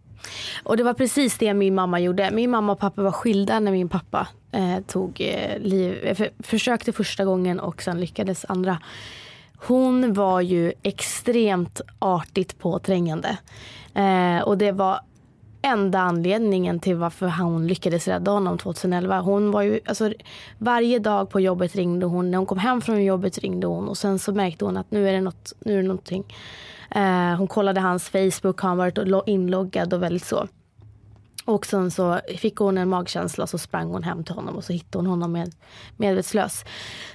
Och det var precis det min mamma gjorde. Min mamma och pappa var skilda när min pappa eh, tog eh, liv, för, försökte första gången och sen lyckades andra. Hon var ju extremt artigt påträngande. Eh, och det var enda anledningen till varför hon lyckades rädda honom 2011. Hon var ju, alltså, varje dag på jobbet ringde hon. När hon kom hem från jobbet ringde hon och sen så märkte hon att nu är det, något, nu är det någonting. Eh, hon kollade hans Facebook, han varit inloggad och väldigt så. Och sen så fick hon en magkänsla och så sprang hon hem till honom och så hittade hon honom med, medvetslös.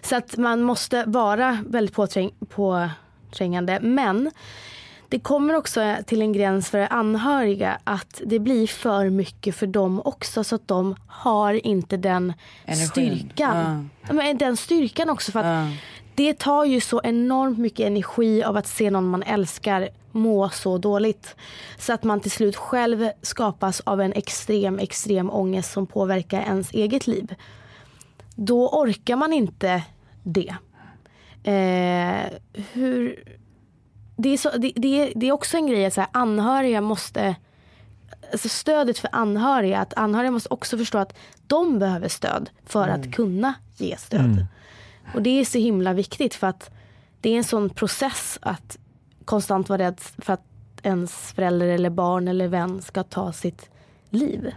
Så att man måste vara väldigt påträng, påträngande. Men det kommer också till en gräns för anhöriga att det blir för mycket för dem också så att de har inte den Energin. styrkan. Men Den styrkan också för att Ja. Det tar ju så enormt mycket energi av att se någon man älskar må så dåligt. Så att man till slut själv skapas av en extrem, extrem ångest som påverkar ens eget liv. Då orkar man inte det. Eh, hur... det, är så, det, det, det är också en grej att så här, anhöriga måste alltså stödet för anhöriga, att anhöriga måste också förstå att de behöver stöd för att kunna ge stöd. Och det är så himla viktigt för att det är en sån process att konstant vara rädd för att ens förälder eller barn eller vän ska ta sitt liv.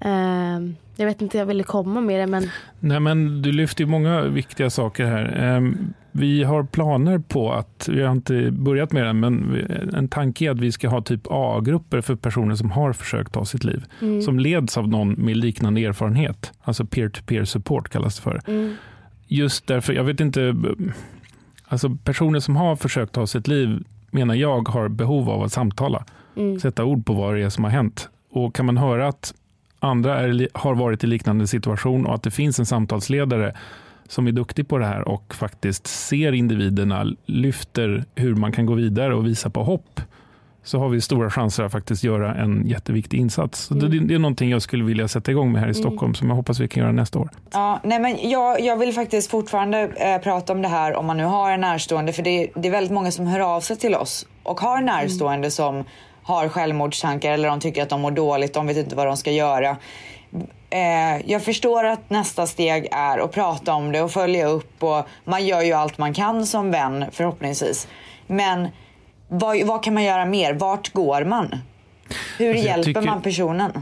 Ehm, jag vet inte hur jag ville komma med det men Nej, men du lyfter ju många viktiga saker här. Ehm, Vi har planer på att, vi har inte börjat med det, men en tanke är att vi ska ha typ A-grupper för personer som har försökt ta sitt liv. Som leds av någon med liknande erfarenhet. Alltså peer-to-peer support kallas det för. Just därför, jag vet inte, alltså personer som har försökt ta sitt liv menar jag har behov av att samtala. Sätta ord på vad det är som har hänt. Och kan man höra att andra är, har varit i liknande situation och att det finns en samtalsledare som är duktig på det här och faktiskt ser individerna, lyfter hur man kan gå vidare och visa på hopp, så har vi stora chanser att faktiskt göra en jätteviktig insats. Så det, det är någonting jag skulle vilja sätta igång med här i Stockholm som jag hoppas vi kan göra nästa år. Ja, nej men jag, jag vill faktiskt fortfarande eh, prata om det här om man nu har en närstående. För det, det är väldigt många som hör av sig till oss och har närstående som har självmordstankar eller de tycker att de mår dåligt, de vet inte vad de ska göra. Eh, jag förstår att nästa steg är att prata om det och följa upp och man gör ju allt man kan som vän förhoppningsvis. Men vad, vad kan man göra mer? Vart går man? Hur Alltså, hjälper tycker- man personen?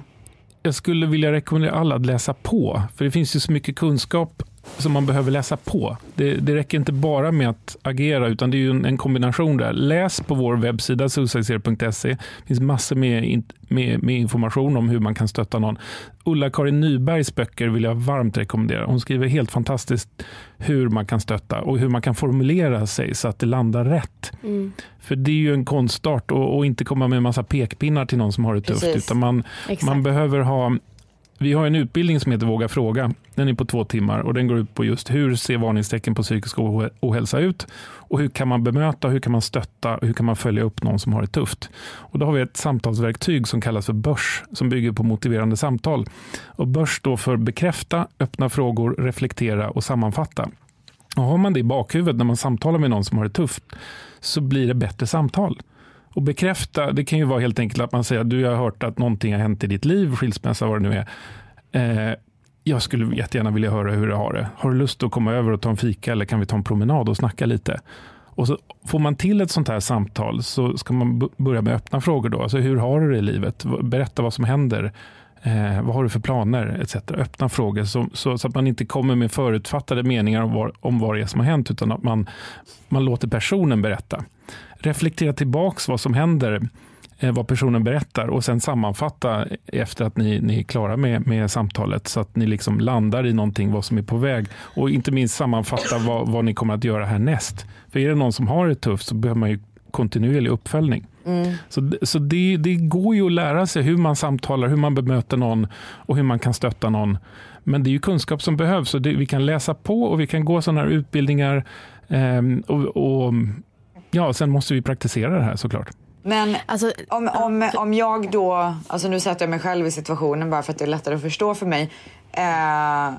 Jag skulle vilja rekommendera alla att läsa på, för det finns ju så mycket kunskap som man behöver läsa på. Det, det räcker inte bara med att agera, utan det är ju en, en kombination där. Läs på vår webbsida suicidezero.se. Det finns massor med, in- med, med information om hur man kan stötta någon. Ulla-Karin Nybergs böcker vill jag varmt rekommendera. Hon skriver helt fantastiskt hur man kan stötta och hur man kan formulera sig så att det landar rätt. För det är ju en konstart och, och inte komma med en massa pekpinnar till någon som har det tufft, Precis. utan man, Exakt. man behöver ha vi har en utbildning som heter Våga fråga. Den är på två timmar och den går ut på just hur ser varningstecken på psykisk ohälsa ut och hur kan man bemöta, hur kan man stötta och hur kan man följa upp någon som har det tufft. Och då har vi ett samtalsverktyg som kallas för Börs som bygger på motiverande samtal. Och Börs står för bekräfta, öppna frågor, reflektera och sammanfatta. Och har man det i bakhuvudet när man samtalar med någon som har det tufft så blir det bättre samtal. Och bekräfta, det kan ju vara helt enkelt att man säger att du har hört att någonting har hänt i ditt liv, skilsmässa, vad det nu är. Eh, jag skulle jättegärna vilja höra hur du har det. Har du lust att komma över och ta en fika eller kan vi ta en promenad och snacka lite? Och så får man till ett sånt här samtal så ska man börja med öppna frågor. Då. Alltså, hur har du det i livet? Berätta vad som händer. Eh, vad har du för planer? Etc. Öppna frågor så, så, så, att man inte kommer med förutfattade meningar om, var, om vad det är som har hänt utan att man, man låter personen berätta. Reflektera tillbaks vad som händer Eh, vad personen berättar och sen sammanfatta efter att ni, ni är klara med, med samtalet så att ni liksom landar i någonting, vad som är på väg och inte minst sammanfatta vad, vad ni kommer att göra härnäst. För är det någon som har det tufft så behöver man ju kontinuerlig uppföljning. Mm. Så, så det, det går ju att lära sig hur man samtalar, hur man bemöter någon och hur man kan stötta någon. Men det är ju kunskap som behövs. Och det, vi kan läsa på och vi kan gå sådana här utbildningar. Eh, och, och, ja, sen måste vi praktisera det här såklart. Men alltså, om, om, om jag då, alltså nu sätter jag mig själv i situationen bara för att det är lättare att förstå för mig. Eh,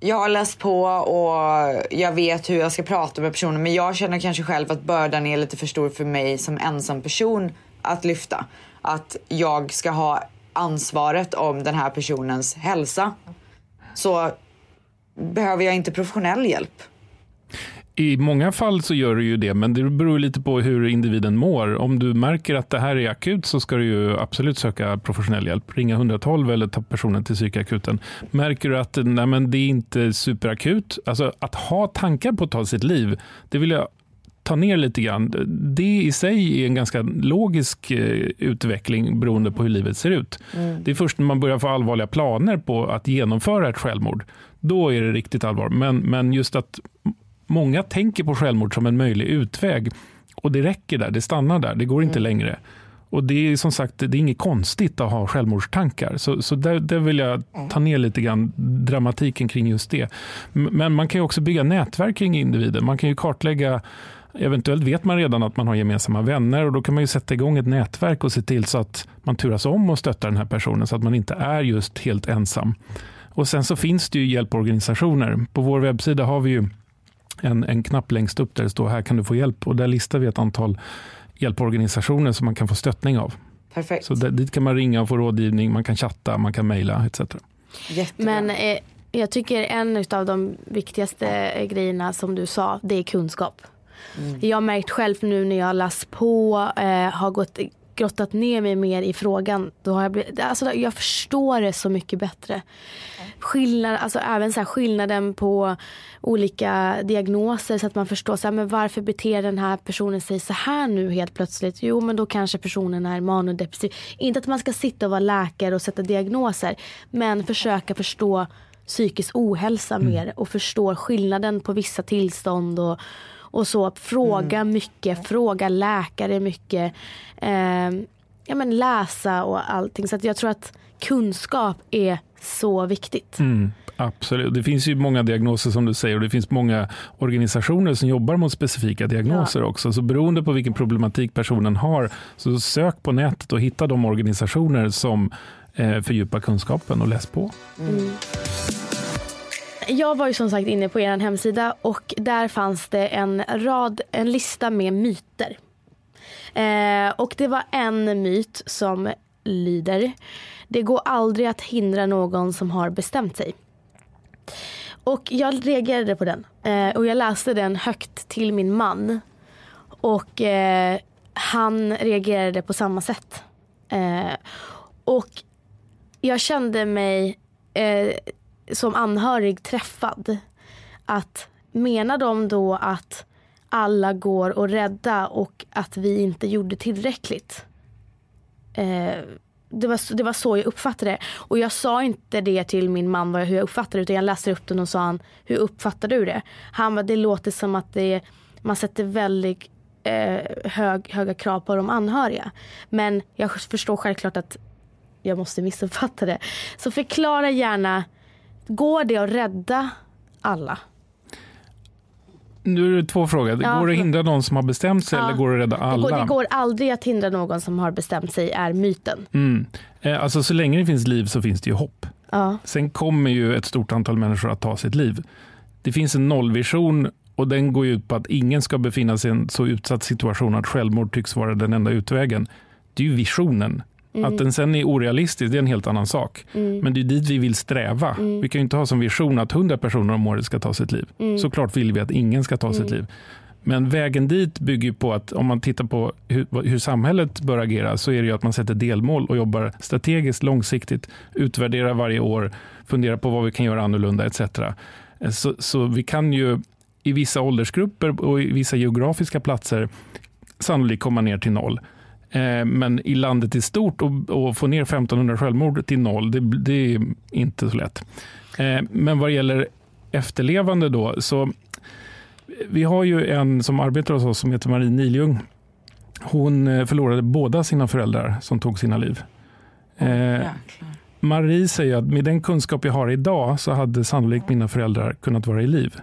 jag har läst på och jag vet hur jag ska prata med personen men jag känner kanske själv att bördan är lite för stor för mig som ensam person att lyfta. Att jag ska ha ansvaret om den här personens hälsa. Så behöver jag inte professionell hjälp. I många fall så gör du ju det, men det beror lite på hur individen mår. Om du märker att det här är akut så ska du ju absolut söka professionell hjälp. Ringa 112 eller ta personen till psykakuten. Märker du att nej, men det är inte superakut, alltså att ha tankar på att ta sitt liv, det vill jag ta ner lite grann. Det i sig är en ganska logisk eh, utveckling beroende på hur livet ser ut. Mm. Det är först när man börjar få allvarliga planer på att genomföra ett självmord, då är det riktigt allvar. Men, men just att Många tänker på självmord som en möjlig utväg och det räcker där, det stannar där, det går inte mm. längre. Och det är som sagt det är inget konstigt att ha självmordstankar. Så, så där, där vill jag ta ner lite grann dramatiken kring just det. Men man kan ju också bygga nätverk kring individer. Man kan ju kartlägga Eventuellt vet man redan att man har gemensamma vänner och då kan man ju sätta igång ett nätverk och se till så att man turas om och stöttar den här personen så att man inte är just helt ensam. Och sen så finns det ju hjälporganisationer. På vår webbsida har vi ju en, en knapp längst upp där det står här kan du få hjälp och där listar vi ett antal hjälporganisationer som man kan få stöttning av. Perfekt. Så där, dit kan man ringa och få rådgivning, man kan chatta, man kan mejla etc. Men eh, jag tycker en av de viktigaste grejerna som du sa, det är kunskap. Mm. Jag har märkt själv nu när jag har läst på, eh, har gått grottat ner mig mer i frågan. Då har jag, blivit, alltså jag förstår det så mycket bättre. Skillnad, alltså även så skillnaden på olika diagnoser så att man förstår så här, men varför beter den här personen sig så här nu helt plötsligt. Jo men då kanske personen är manodepressiv. Inte att man ska sitta och vara läkare och sätta diagnoser men försöka förstå psykisk ohälsa mm. mer och förstå skillnaden på vissa tillstånd och, och så. Fråga mm. mycket, fråga läkare mycket. Eh, ja, men läsa och allting. Så att jag tror att kunskap är så viktigt. Mm, absolut. Det finns ju många diagnoser som du säger och det finns många organisationer som jobbar mot specifika diagnoser ja. också. Så beroende på vilken problematik personen har så sök på nätet och hitta de organisationer som eh, fördjupar kunskapen och läs på. Mm. Jag var ju som sagt inne på er hemsida och där fanns det en rad, en lista med myter. Eh, och det var en myt som lyder det går aldrig att hindra någon som har bestämt sig. Och jag reagerade på den eh, och jag läste den högt till min man. Och eh, han reagerade på samma sätt. Eh, och jag kände mig eh, som anhörig träffad. Att menar de då att alla går och rädda och att vi inte gjorde tillräckligt? Eh, det, var, det var så jag uppfattade det. Och jag sa inte det till min man hur jag uppfattade det utan jag läste upp den och sa han, hur uppfattar du det? Han bara, det låter som att det, man sätter väldigt eh, hög, höga krav på de anhöriga. Men jag förstår självklart att jag måste missuppfatta det. Så förklara gärna Går det att rädda alla? Nu är det två frågor. Ja. Går det att hindra någon som har bestämt sig ja. eller går det att rädda alla? Det går, det går, aldrig att hindra någon som har bestämt sig är myten. Mm. Eh, alltså så länge det finns liv så finns det ju hopp. Ja. Sen kommer ju ett stort antal människor att ta sitt liv. Det finns en nollvision och den går ut på att ingen ska befinna sig i en så utsatt situation att självmord tycks vara den enda utvägen. Det är ju visionen. Mm. Att den sen är orealistisk, det är en helt annan sak. Mm. Men det är dit vi vill sträva. Mm. Vi kan ju inte ha som vision att 100 personer om året ska ta sitt liv. Mm. Såklart vill vi att ingen ska ta sitt mm. liv. Men vägen dit bygger på att om man tittar på hur, hur, samhället bör agera så är det att man sätter delmål och jobbar strategiskt, långsiktigt, utvärderar varje år, funderar på vad vi kan göra annorlunda etc. Så, så vi kan ju i vissa åldersgrupper och i vissa geografiska platser sannolikt komma ner till noll. Eh, men i landet i stort och, få ner 1500 självmord till noll, det, det är inte så lätt. Eh, men vad gäller efterlevande då, så vi har ju en som arbetar hos oss som heter Marie Niljung. Hon eh, förlorade båda sina föräldrar som tog sina liv. Oh, Marie säger att med den kunskap jag har idag så hade sannolikt mina föräldrar kunnat vara i liv.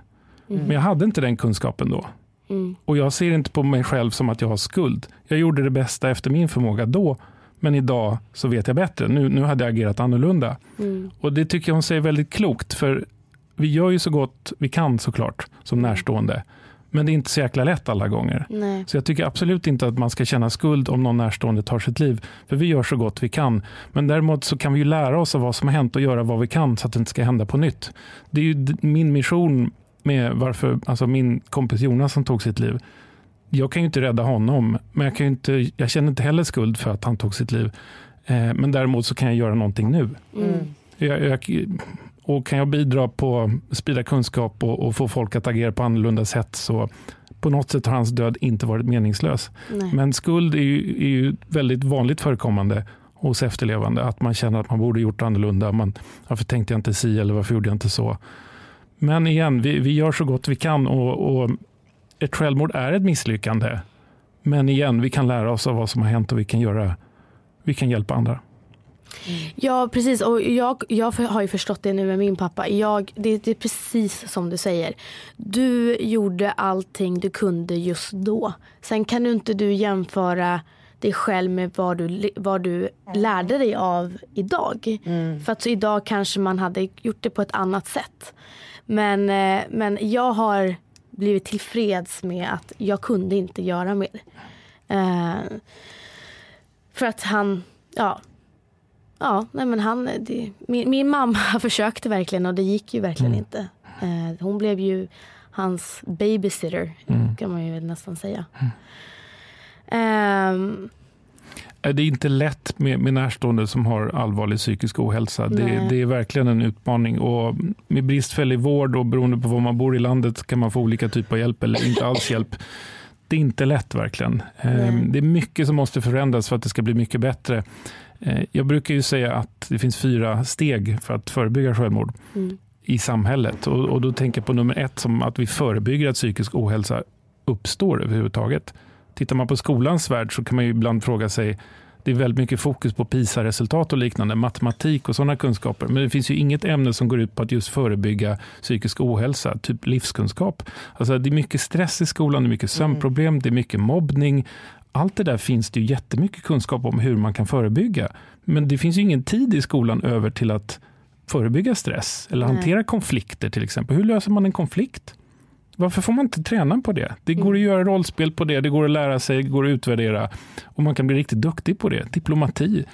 Mm. Men jag hade inte den kunskapen då. Mm. Och jag ser inte på mig själv som att jag har skuld. Jag gjorde det bästa efter min förmåga då, men idag så vet jag bättre. Nu, nu hade jag agerat annorlunda. Mm. Och det tycker jag hon säger väldigt klokt, för vi gör ju så gott vi kan såklart, som närstående. Men det är inte så jäkla lätt alla gånger. Nej. Så jag tycker absolut inte att man ska känna skuld om någon närstående tar sitt liv. För vi gör så gott vi kan. Men däremot så kan vi ju lära oss av vad som har hänt och göra vad vi kan så att det inte ska hända på nytt. Det är ju min mission med varför, alltså min kompis Jonas som tog sitt liv. Jag kan ju inte rädda honom, men jag, kan inte, jag känner inte heller skuld för att han tog sitt liv. Eh, men däremot så kan jag göra någonting nu. Mm. Jag, jag, och kan jag bidra på sprida kunskap och, och, få folk att agera på annorlunda sätt så på något sätt har hans död inte varit meningslös. Nej. Men skuld är ju, är ju, väldigt vanligt förekommande hos efterlevande. Att man känner att man borde gjort annorlunda. Man, varför tänkte jag inte si eller varför gjorde jag inte så? Men igen, vi, vi gör så gott vi kan och, och ett självmord är ett misslyckande. Men igen, vi kan lära oss av vad som har hänt och vi kan, göra, vi kan hjälpa andra. Mm. Ja precis och jag, jag har ju förstått det nu med min pappa. Jag, det, det, är precis som du säger. Du gjorde allting du kunde just då. Sen kan du inte du jämföra dig själv med vad du, vad du lärde dig av idag. Mm. För att idag kanske man hade gjort det på ett annat sätt. Men, eh, men jag har blivit tillfreds med att jag kunde inte göra mer. Uh, för att han, ja. Ja, nej men han, det, min, min, mamma [LAUGHS] försökte verkligen och det gick ju verkligen mm. inte. Uh, hon blev ju hans babysitter, mm. kan man ju nästan säga. Mm. Um, det är inte lätt med, med närstående som har allvarlig psykisk ohälsa. Det, det, är verkligen en utmaning. Och med bristfällig vård och beroende på var man bor i landet kan man få olika typer av hjälp eller inte alls hjälp. Det är inte lätt verkligen. Ehm, det är mycket som måste förändras för att det ska bli mycket bättre. Ehm, jag brukar ju säga att det finns fyra steg för att förebygga självmord mm. i samhället. Och, och då tänker jag på nummer ett som att vi förebygger att psykisk ohälsa uppstår överhuvudtaget. Tittar man på skolans värld så kan man ju ibland fråga sig det är väldigt mycket fokus på PISA-resultat och liknande, matematik och sådana kunskaper. Men det finns ju inget ämne som går ut på att just förebygga psykisk ohälsa, typ livskunskap. Alltså det är mycket stress i skolan, det är mycket mm. sömnproblem, mm. det är mycket mobbning. Allt det där finns det ju jättemycket kunskap om hur man kan förebygga. Men det finns ju ingen tid i skolan över till att förebygga stress eller Nej. hantera konflikter till exempel. Hur löser man en konflikt? Varför får man inte träna på det? Det går att göra rollspel på det, det går att lära sig, det går att utvärdera och man kan bli riktigt duktig på det. Diplomati.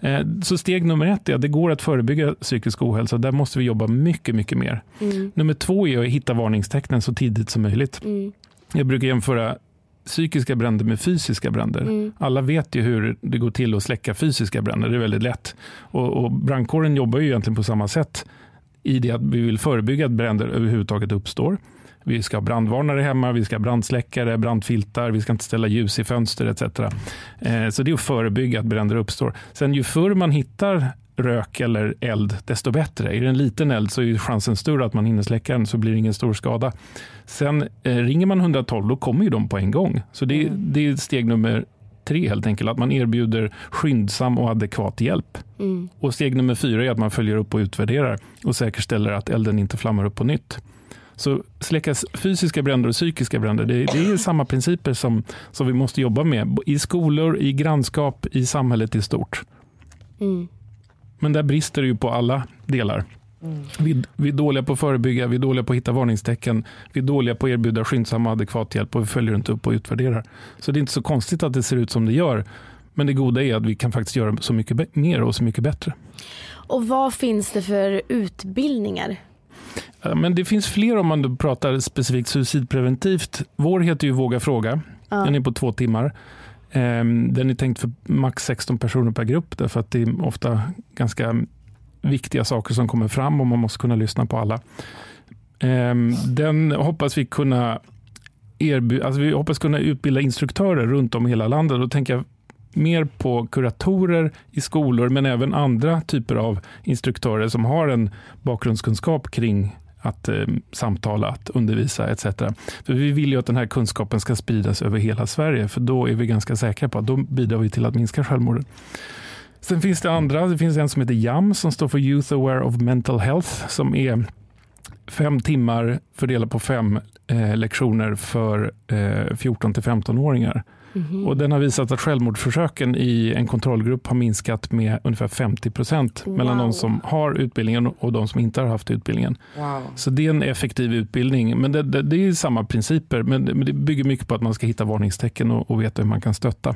Eh, så steg nummer ett är att det går att förebygga psykisk ohälsa. Där måste vi jobba mycket, mycket mer. Mm. Nummer två är att hitta varningstecknen så tidigt som möjligt. Mm. Jag brukar jämföra psykiska bränder med fysiska bränder. Mm. Alla vet ju hur det går till att släcka fysiska bränder. Det är väldigt lätt. Och, och brandkåren jobbar ju egentligen på samma sätt i det att vi vill förebygga att bränder överhuvudtaget uppstår. Vi ska ha brandvarnare hemma, vi ska ha brandsläckare, brandfiltar, vi ska inte ställa ljus i fönster etc. Eh, så det är att förebygga att bränder uppstår. Sen ju förr man hittar rök eller eld, desto bättre. Är det en liten eld så är chansen större att man hinner släcka den så blir det ingen stor skada. Sen eh, ringer man 112 då kommer ju de på en gång. Så det, mm. det är steg nummer tre helt enkelt, att man erbjuder skyndsam och adekvat hjälp. Mm. Och steg nummer fyra är att man följer upp och utvärderar och säkerställer att elden inte flammar upp på nytt. Så släckas fysiska bränder och psykiska bränder, det, det, är samma principer som, som vi måste jobba med i skolor, i grannskap, i samhället i stort. Mm. Men där brister det ju på alla delar. Mm. Vi, vi, är dåliga på att förebygga, vi är dåliga på att hitta varningstecken, vi är dåliga på att erbjuda skyndsam och adekvat hjälp och vi följer inte upp och utvärderar. Så det är inte så konstigt att det ser ut som det gör. Men det goda är att vi kan faktiskt göra så mycket mer och så mycket bättre. Och vad finns det för utbildningar Men det finns fler om man pratar specifikt suicidpreventivt. Vår heter ju Våga fråga. Ja. Den är på två timmar. Ehm, den är tänkt för max 16 personer per grupp därför att det är ofta ganska viktiga saker som kommer fram och man måste kunna lyssna på alla. Ehm, den hoppas vi kunna erbjuda, alltså vi hoppas kunna utbilda instruktörer runt om i hela landet. Då tänker jag mer på kuratorer i skolor men även andra typer av instruktörer som har en bakgrundskunskap kring att eh, samtala, att undervisa etc. För vi vill ju att den här kunskapen ska spridas över hela Sverige för då är vi ganska säkra på att då bidrar vi till att minska självmorden. Sen finns det andra. Det finns en som heter JAM som står för Youth Aware of Mental Health som är fem timmar fördelat på fem eh, lektioner för eh, 14 till 15-åringar. Mm. Och den har visat att självmordsförsöken i en kontrollgrupp har minskat med ungefär 50 procent wow. mellan de som har utbildningen och de som inte har haft utbildningen. Wow. Så det är en effektiv utbildning. Men det, det, det är samma principer, men det, men det, bygger mycket på att man ska hitta varningstecken och, och veta hur man kan stötta.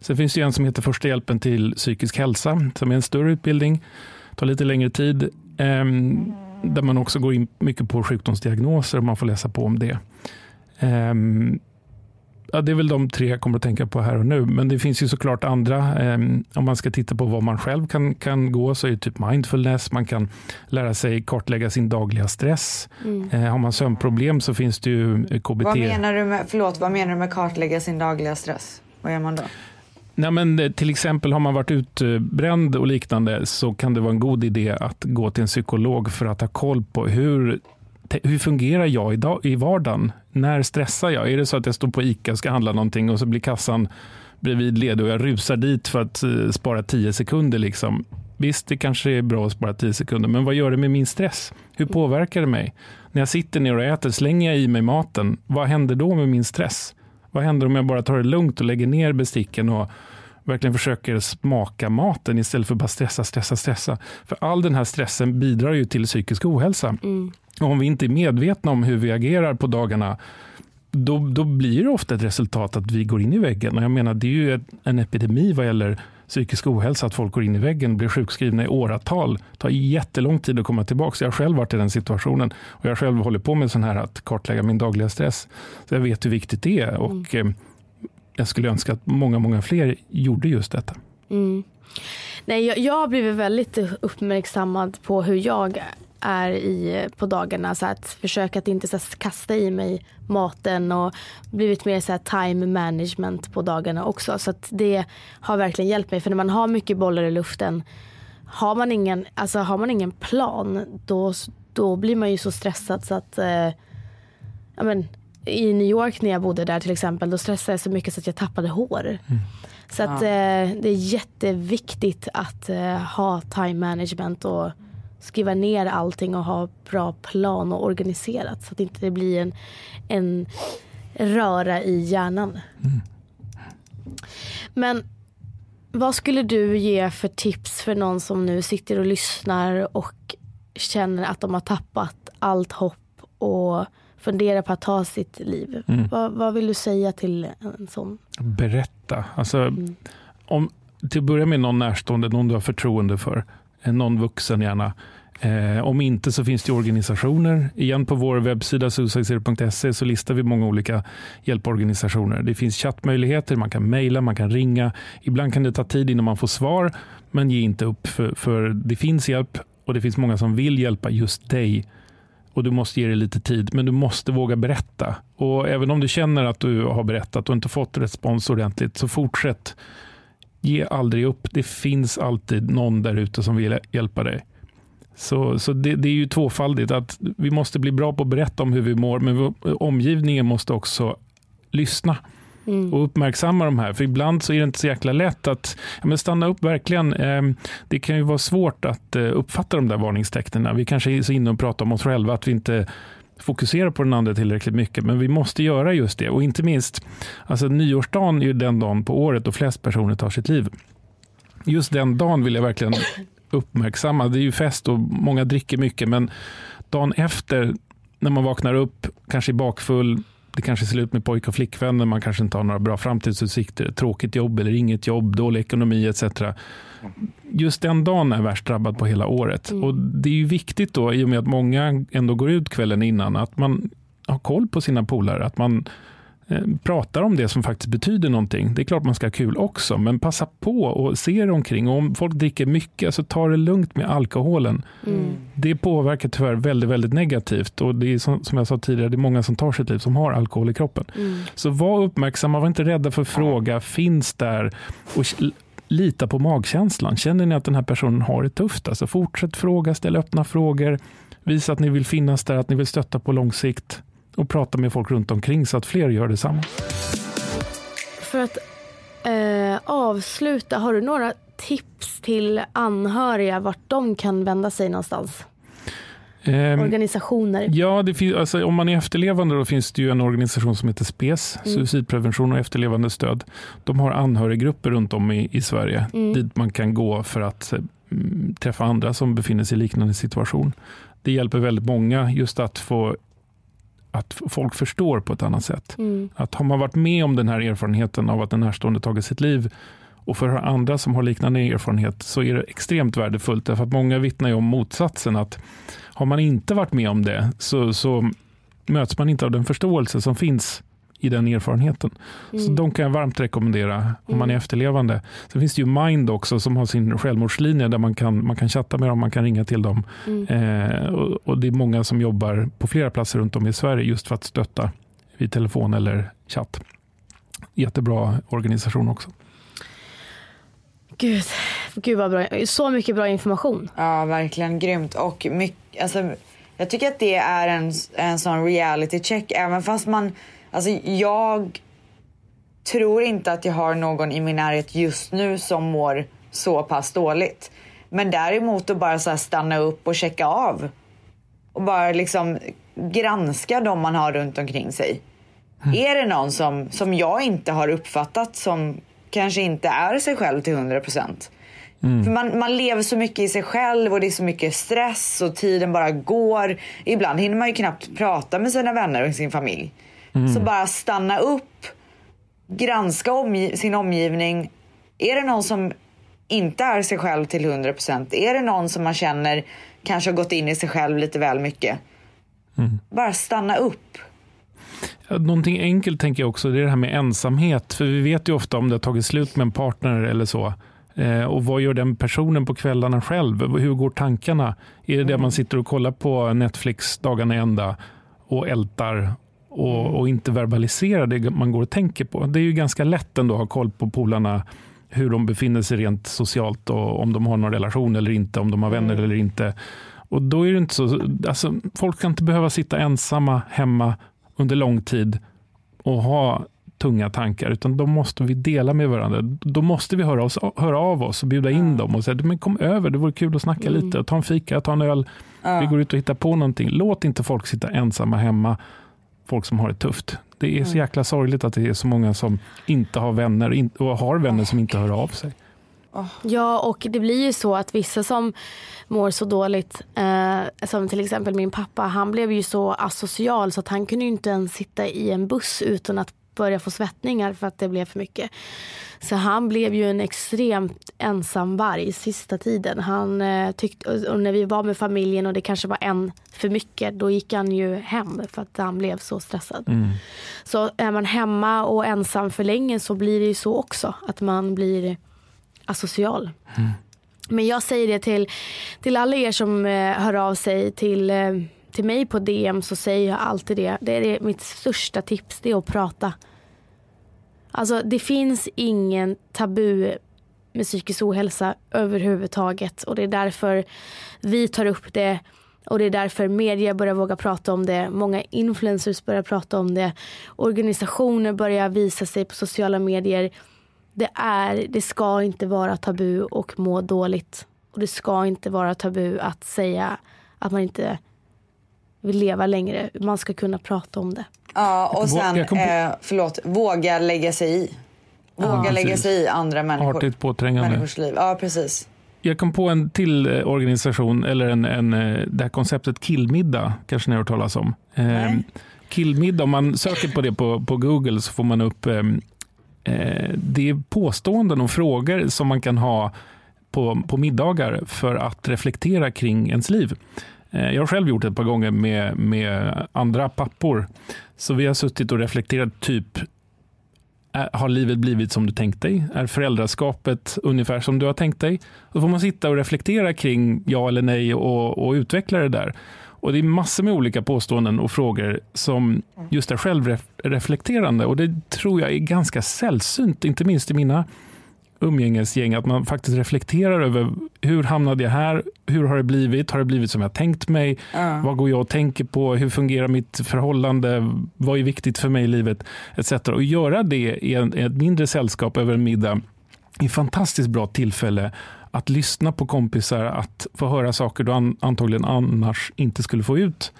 Sen finns det en som heter Första hjälpen till psykisk hälsa, som är en större utbildning, tar lite längre tid. Eh, där man också går in mycket på sjukdomsdiagnoser och man får läsa på om det. Um, ja, det är väl de tre jag kommer att tänka på här och nu. Men det finns ju såklart andra. Eh, om man ska titta på vad man själv kan, kan gå så är det typ mindfulness. Man kan lära sig kartlägga sin dagliga stress. Mm. Eh, har man sömnproblem så finns det ju KBT. Vad menar du med, förlåt, vad menar du med kartlägga sin dagliga stress? Vad gör man då? Nej, men eh, till exempel har man varit utbränd och liknande så kan det vara en god idé att gå till en psykolog för att ha koll på hur hur fungerar jag idag, i vardagen? När stressar jag? Är det så att jag står på ICA och ska handla någonting och så blir kassan bredvid ledig och jag rusar dit för att uh, spara tio sekunder? Liksom. Visst, det kanske är bra att spara tio sekunder, men vad gör det med min stress? Hur påverkar det mig? När jag sitter ner och äter, slänger jag i mig maten? Vad händer då med min stress? Vad händer om jag bara tar det lugnt och lägger ner besticken och verkligen försöker smaka maten istället för bara stressa, stressa, stressa? För all den här stressen bidrar ju till psykisk ohälsa. Mm. Och om vi inte är medvetna om hur vi agerar på dagarna, då, då blir det ofta ett resultat att vi går in i väggen. Och jag menar, det är ju en epidemi vad gäller psykisk ohälsa, att folk går in i väggen blir sjukskrivna i åratal. Det tar jättelång tid att komma tillbaka. Jag har själv varit i den situationen och jag själv hållit på med sån här att kartlägga min dagliga stress. Så jag vet hur viktigt det är och mm. Eh, jag skulle önska att många, många fler gjorde just detta. Mm. Nej, jag, jag har blivit väldigt uppmärksammad på hur jag är i på dagarna. Så att försöka att inte så kasta i mig maten och blivit mer så time management på dagarna också. Så att det har verkligen hjälpt mig. För när man har mycket bollar i luften har man ingen, alltså har man ingen plan då, då blir man ju så stressad så att eh, ja, men, i New York när jag bodde där till exempel då stressade jag så mycket så att jag tappade hår. Mm. Så att, eh, det är jätteviktigt att eh, ha time management och skriva ner allting och ha bra plan och organiserat så att det inte blir en, en röra i hjärnan. Mm. Men vad skulle du ge för tips för någon som nu sitter och lyssnar och känner att de har tappat allt hopp och funderar på att ta sitt liv? Mm. Vad, vad, vill du säga till en sån? Berätta. Alltså, mm. om, till att börja med någon närstående, någon du har förtroende för. Eh, någon vuxen gärna. Eh, om inte så finns det organisationer. Igen på vår webbsida suicidezero.se så listar vi många olika hjälporganisationer. Det finns chattmöjligheter, man kan mejla, man kan ringa. Ibland kan det ta tid innan man får svar, men ge inte upp för, för det finns hjälp och det finns många som vill hjälpa just dig. Och Du måste ge det lite tid, men du måste våga berätta. Och Även om du känner att du har berättat och inte fått respons ordentligt, så fortsätt. Ge aldrig upp. Det finns alltid någon där ute som vill hjälpa dig. Så, så det, det, är ju tvåfaldigt. att Vi måste bli bra på att berätta om hur vi mår, men omgivningen måste också lyssna mm. och uppmärksamma de här. För ibland så är det inte så jäkla lätt att ja, men stanna upp verkligen. Ehm, det kan ju vara svårt att eh, uppfatta de där varningstecknen. Vi kanske är så inne och pratar om oss själva att vi inte fokusera på den andra tillräckligt mycket. Men vi måste göra just det. Och inte minst, alltså nyårsdagen är ju den dagen på året då flest personer tar sitt liv. Just den dagen vill jag verkligen uppmärksamma. Det är ju fest och många dricker mycket, men dagen efter när man vaknar upp, kanske är bakfull, det kanske är slut med pojk och flickvänner, man kanske inte har några bra framtidsutsikter, tråkigt jobb eller inget jobb, dålig ekonomi etc. Just den dagen är värst drabbad på hela året. Mm. Och Det är ju viktigt då, i och med att många ändå går ut kvällen innan, att man har koll på sina polare, att man Eh, pratar om det som faktiskt betyder någonting. Det är klart man ska ha kul också, men passa på och se er omkring. Och om folk dricker mycket, så ta det lugnt med alkoholen. Mm. Det påverkar tyvärr väldigt, väldigt negativt. Och det är som, som, jag sa tidigare, det är många som tar sitt liv som har alkohol i kroppen. Mm. Så var uppmärksamma, var inte rädda för att fråga, finns där. Och lita på magkänslan. Känner ni att den här personen har det tufft, alltså fortsätt fråga, ställ öppna frågor. Visa att ni vill finnas där, att ni vill stötta på lång sikt och prata med folk runt omkring så att fler gör detsamma. För att eh, avsluta, har du några tips till anhöriga vart de kan vända sig någonstans? Um, Organisationer? Ja, det finns, alltså, om man är efterlevande då finns det ju en organisation som heter SPES, mm. suicidprevention och efterlevande stöd. De har anhöriggrupper runt om i, i Sverige mm. dit man kan gå för att mm, träffa andra som befinner sig i liknande situation. Det hjälper väldigt många just att få att folk förstår på ett annat sätt. Mm. Att har man varit med om den här erfarenheten av att en närstående tagit sitt liv och för andra som har liknande erfarenhet så är det extremt värdefullt. Därför att många vittnar ju om motsatsen. att Har man inte varit med om det så, så möts man inte av den förståelse som finns i den erfarenheten. Mm. Så de kan jag varmt rekommendera om man är mm. efterlevande. Sen finns det ju Mind också som har sin självmordslinje där man kan, man kan chatta med dem, man kan ringa till dem. Mm. Eh, och, och, Det är många som jobbar på flera platser runt om i Sverige just för att stötta vid telefon eller chatt. Jättebra organisation också. Gud, Gud vad bra. Så mycket bra information. Ja, verkligen grymt. Och mycket, alltså, jag tycker att det är en, en sån reality check. Även fast man Alltså jag tror inte att jag har någon i min närhet just nu som mår så pass dåligt. Men däremot att bara så stanna upp och checka av. Och bara liksom granska de man har runt omkring sig. Mm. Är det någon som, som jag inte har uppfattat som kanske inte är sig själv till 100 procent? Mm. För man, man lever så mycket i sig själv och det är så mycket stress och tiden bara går. Ibland hinner man ju knappt prata med sina vänner och sin familj. Mm. Så bara stanna upp, granska omg sin omgivning. Är det någon som inte är sig själv till 100%? Är det någon som man känner kanske har gått in i sig själv lite väl mycket? Mm. Bara stanna upp. Någonting enkelt tänker jag också, det är det här med ensamhet. För vi vet ju ofta om det har tagit slut med en partner eller så. Eh, och vad gör den personen på kvällarna själv? Hur går tankarna? Är det mm. det man sitter och kollar på Netflix dagarna ända och ältar och, mm. och, inte verbalisera det man går och tänker på. Det är ju ganska lätt ändå att ha koll på polarna, hur de befinner sig rent socialt och om de har någon relation eller inte, om de har vänner mm. eller inte. Och då är det inte så, alltså, folk kan inte behöva sitta ensamma hemma under lång tid och ha tunga tankar, utan då måste vi dela med varandra. Då måste vi höra, oss, höra av oss och bjuda in dem och säga, men kom över, det vore kul att snacka mm. lite, ta en fika, ta en öl, mm. vi går ut och hittar på någonting. Låt inte folk sitta ensamma hemma folk som har det tufft. Det är så mm. jäkla sorgligt att det är så många som inte har vänner och har vänner som inte hör av sig. Ja, och det blir ju så att vissa som mår så dåligt, eh, som till exempel min pappa, han blev ju så asocial så att han kunde inte ens sitta i en buss utan att börja få svettningar för att det blev för mycket. Så han blev ju en extremt ensam varg sista tiden. Han eh, tyckte, och när vi var med familjen och det kanske var en för mycket, då gick han ju hem för att han blev så stressad. Mm. Så är man hemma och ensam för länge så blir det ju så också, att man blir asocial. Mm. Men jag säger det till, till alla er som eh, hör av sig till eh, till mig på DM så säger jag alltid det. Det är mitt största tips, det är att prata. Alltså det finns ingen tabu med psykisk ohälsa överhuvudtaget och det är därför vi tar upp det och det är därför media börjar våga prata om det. Många influencers börjar prata om det. Organisationer börjar visa sig på sociala medier. Det, är, det ska inte vara tabu och må dåligt. Och det ska inte vara tabu att säga att man inte vill leva längre. Man ska kunna prata om det. Ja, och sen, eh, förlåt, våga lägga sig i. Våga ja, lägga sig i andra människor, Artigt påträngande. människors liv. Ja, precis. Jag kom på en till eh, organisation, eller en, en, eh, det här konceptet killmiddag, kanske ni har hört talas om. Eh, killmiddag, om man söker på det på, på Google så får man upp eh, eh, Eh, det är påståenden och frågor som man kan ha på, på middagar för att reflektera kring ens liv. Eh, jag har själv gjort det ett par gånger med, med andra pappor. Så vi har suttit och reflekterat typ har livet blivit som du tänkt dig? Är föräldraskapet ungefär som du har tänkt dig? Då får man sitta och reflektera kring ja eller nej och, och utveckla det där. Och Det är massor med olika påståenden och frågor som just är självreflekterande och det tror jag är ganska sällsynt, inte minst i mina umgängesgäng, att man faktiskt reflekterar över hur hamnade jag här? Hur har det blivit? Har det blivit som jag tänkt mig? Uh. Vad går jag och tänker på? Hur fungerar mitt förhållande? Vad är viktigt för mig i livet? Etc. Och göra det i ett mindre sällskap över en middag är ett fantastiskt bra tillfälle att lyssna på kompisar, att få höra saker du antagligen annars inte skulle få ut.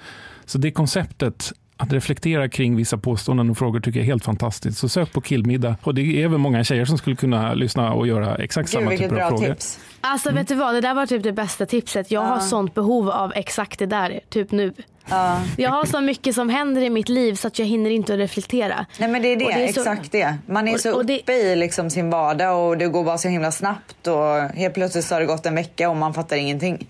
Så det konceptet att reflektera kring vissa påståenden och frågor tycker jag är helt fantastiskt. Så sök på killmiddag. Och det är väl många tjejer som skulle kunna lyssna och göra exakt Gud, samma typ av frågor. Tips. Alltså mm. vet du vad, det där var typ det bästa tipset. Jag ja. har sånt behov av exakt det där, typ nu. Ja. Jag har så mycket som händer i mitt liv så att jag hinner inte att reflektera. Nej men det är det, det är exakt så... det. Man är så och, och uppe det... i liksom sin vardag och det går bara så himla snabbt och helt plötsligt så har det gått en vecka och man fattar ingenting.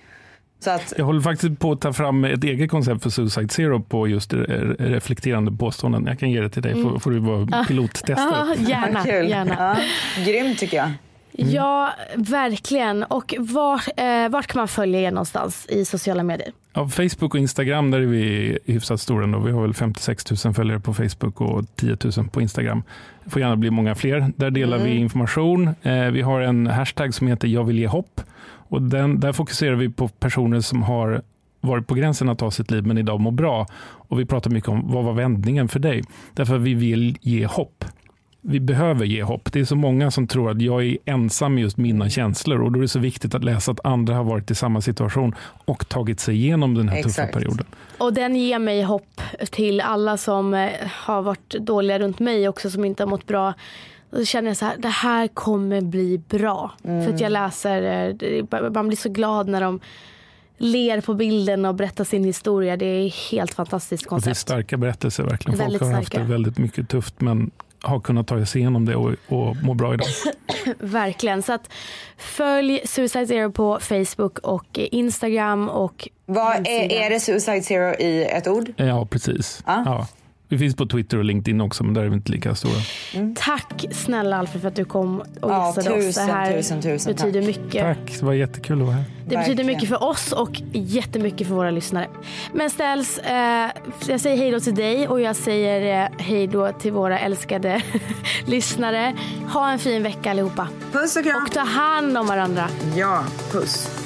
Att... Jag håller faktiskt på att ta fram ett eget koncept för Suicide Zero på just reflekterande påståenden. Jag kan ge det till dig, mm. får, får du vara pilottestare. Ah, gärna. gärna. Ja, grymt tycker jag. Mm. Ja, verkligen. Och var, eh, vart kan man följa er någonstans i sociala medier? Ja, Facebook och Instagram, där är vi hyfsat stora. Då. Vi har väl 56 000 följare på Facebook och 10 000 på Instagram. Det får gärna bli många fler. Där delar mm. vi information. Eh, vi har en hashtag som heter jag vill ge hopp. Och den, där fokuserar vi på personer som har varit på gränsen att ta sitt liv men idag mår bra. Och vi pratar mycket om vad var vändningen för dig? Därför vi vill ge hopp. Vi behöver ge hopp. Det är så många som tror att jag är ensam med just mina känslor och då är det så viktigt att läsa att andra har varit i samma situation och tagit sig igenom den här Exakt. tuffa perioden. Och den ger mig hopp till alla som eh, har varit dåliga runt mig också som inte har mått bra och så känner jag så här, det här kommer bli bra. Mm. För att jag läser, eh, man blir så glad när de ler på bilden och berättar sin historia. Det är helt fantastiskt koncept. det är starka berättelser verkligen. Folk har haft det väldigt mycket tufft men har kunnat ta sig igenom det och, och må bra idag. [COUGHS] verkligen. Så att följ Suicide Zero på Facebook och Instagram. Och Vad är, är det Suicide Zero i ett ord? Ja, precis. Ah. Ja. Vi finns på Twitter och LinkedIn också, men där är vi inte lika stora. Mm. Tack snälla Alfred för att du kom och gästade ja, oss. Det här tusen, tusen, betyder tack. mycket. Tack, det var jättekul att vara här. Det Verkligen. betyder mycket för oss och jättemycket för våra lyssnare. Men Ställs, eh, jag säger hej då till dig och jag säger eh, hej då till våra älskade [LAUGHS] lyssnare. Ha en fin vecka allihopa. Puss och kram. Och ta hand om varandra. Ja, puss.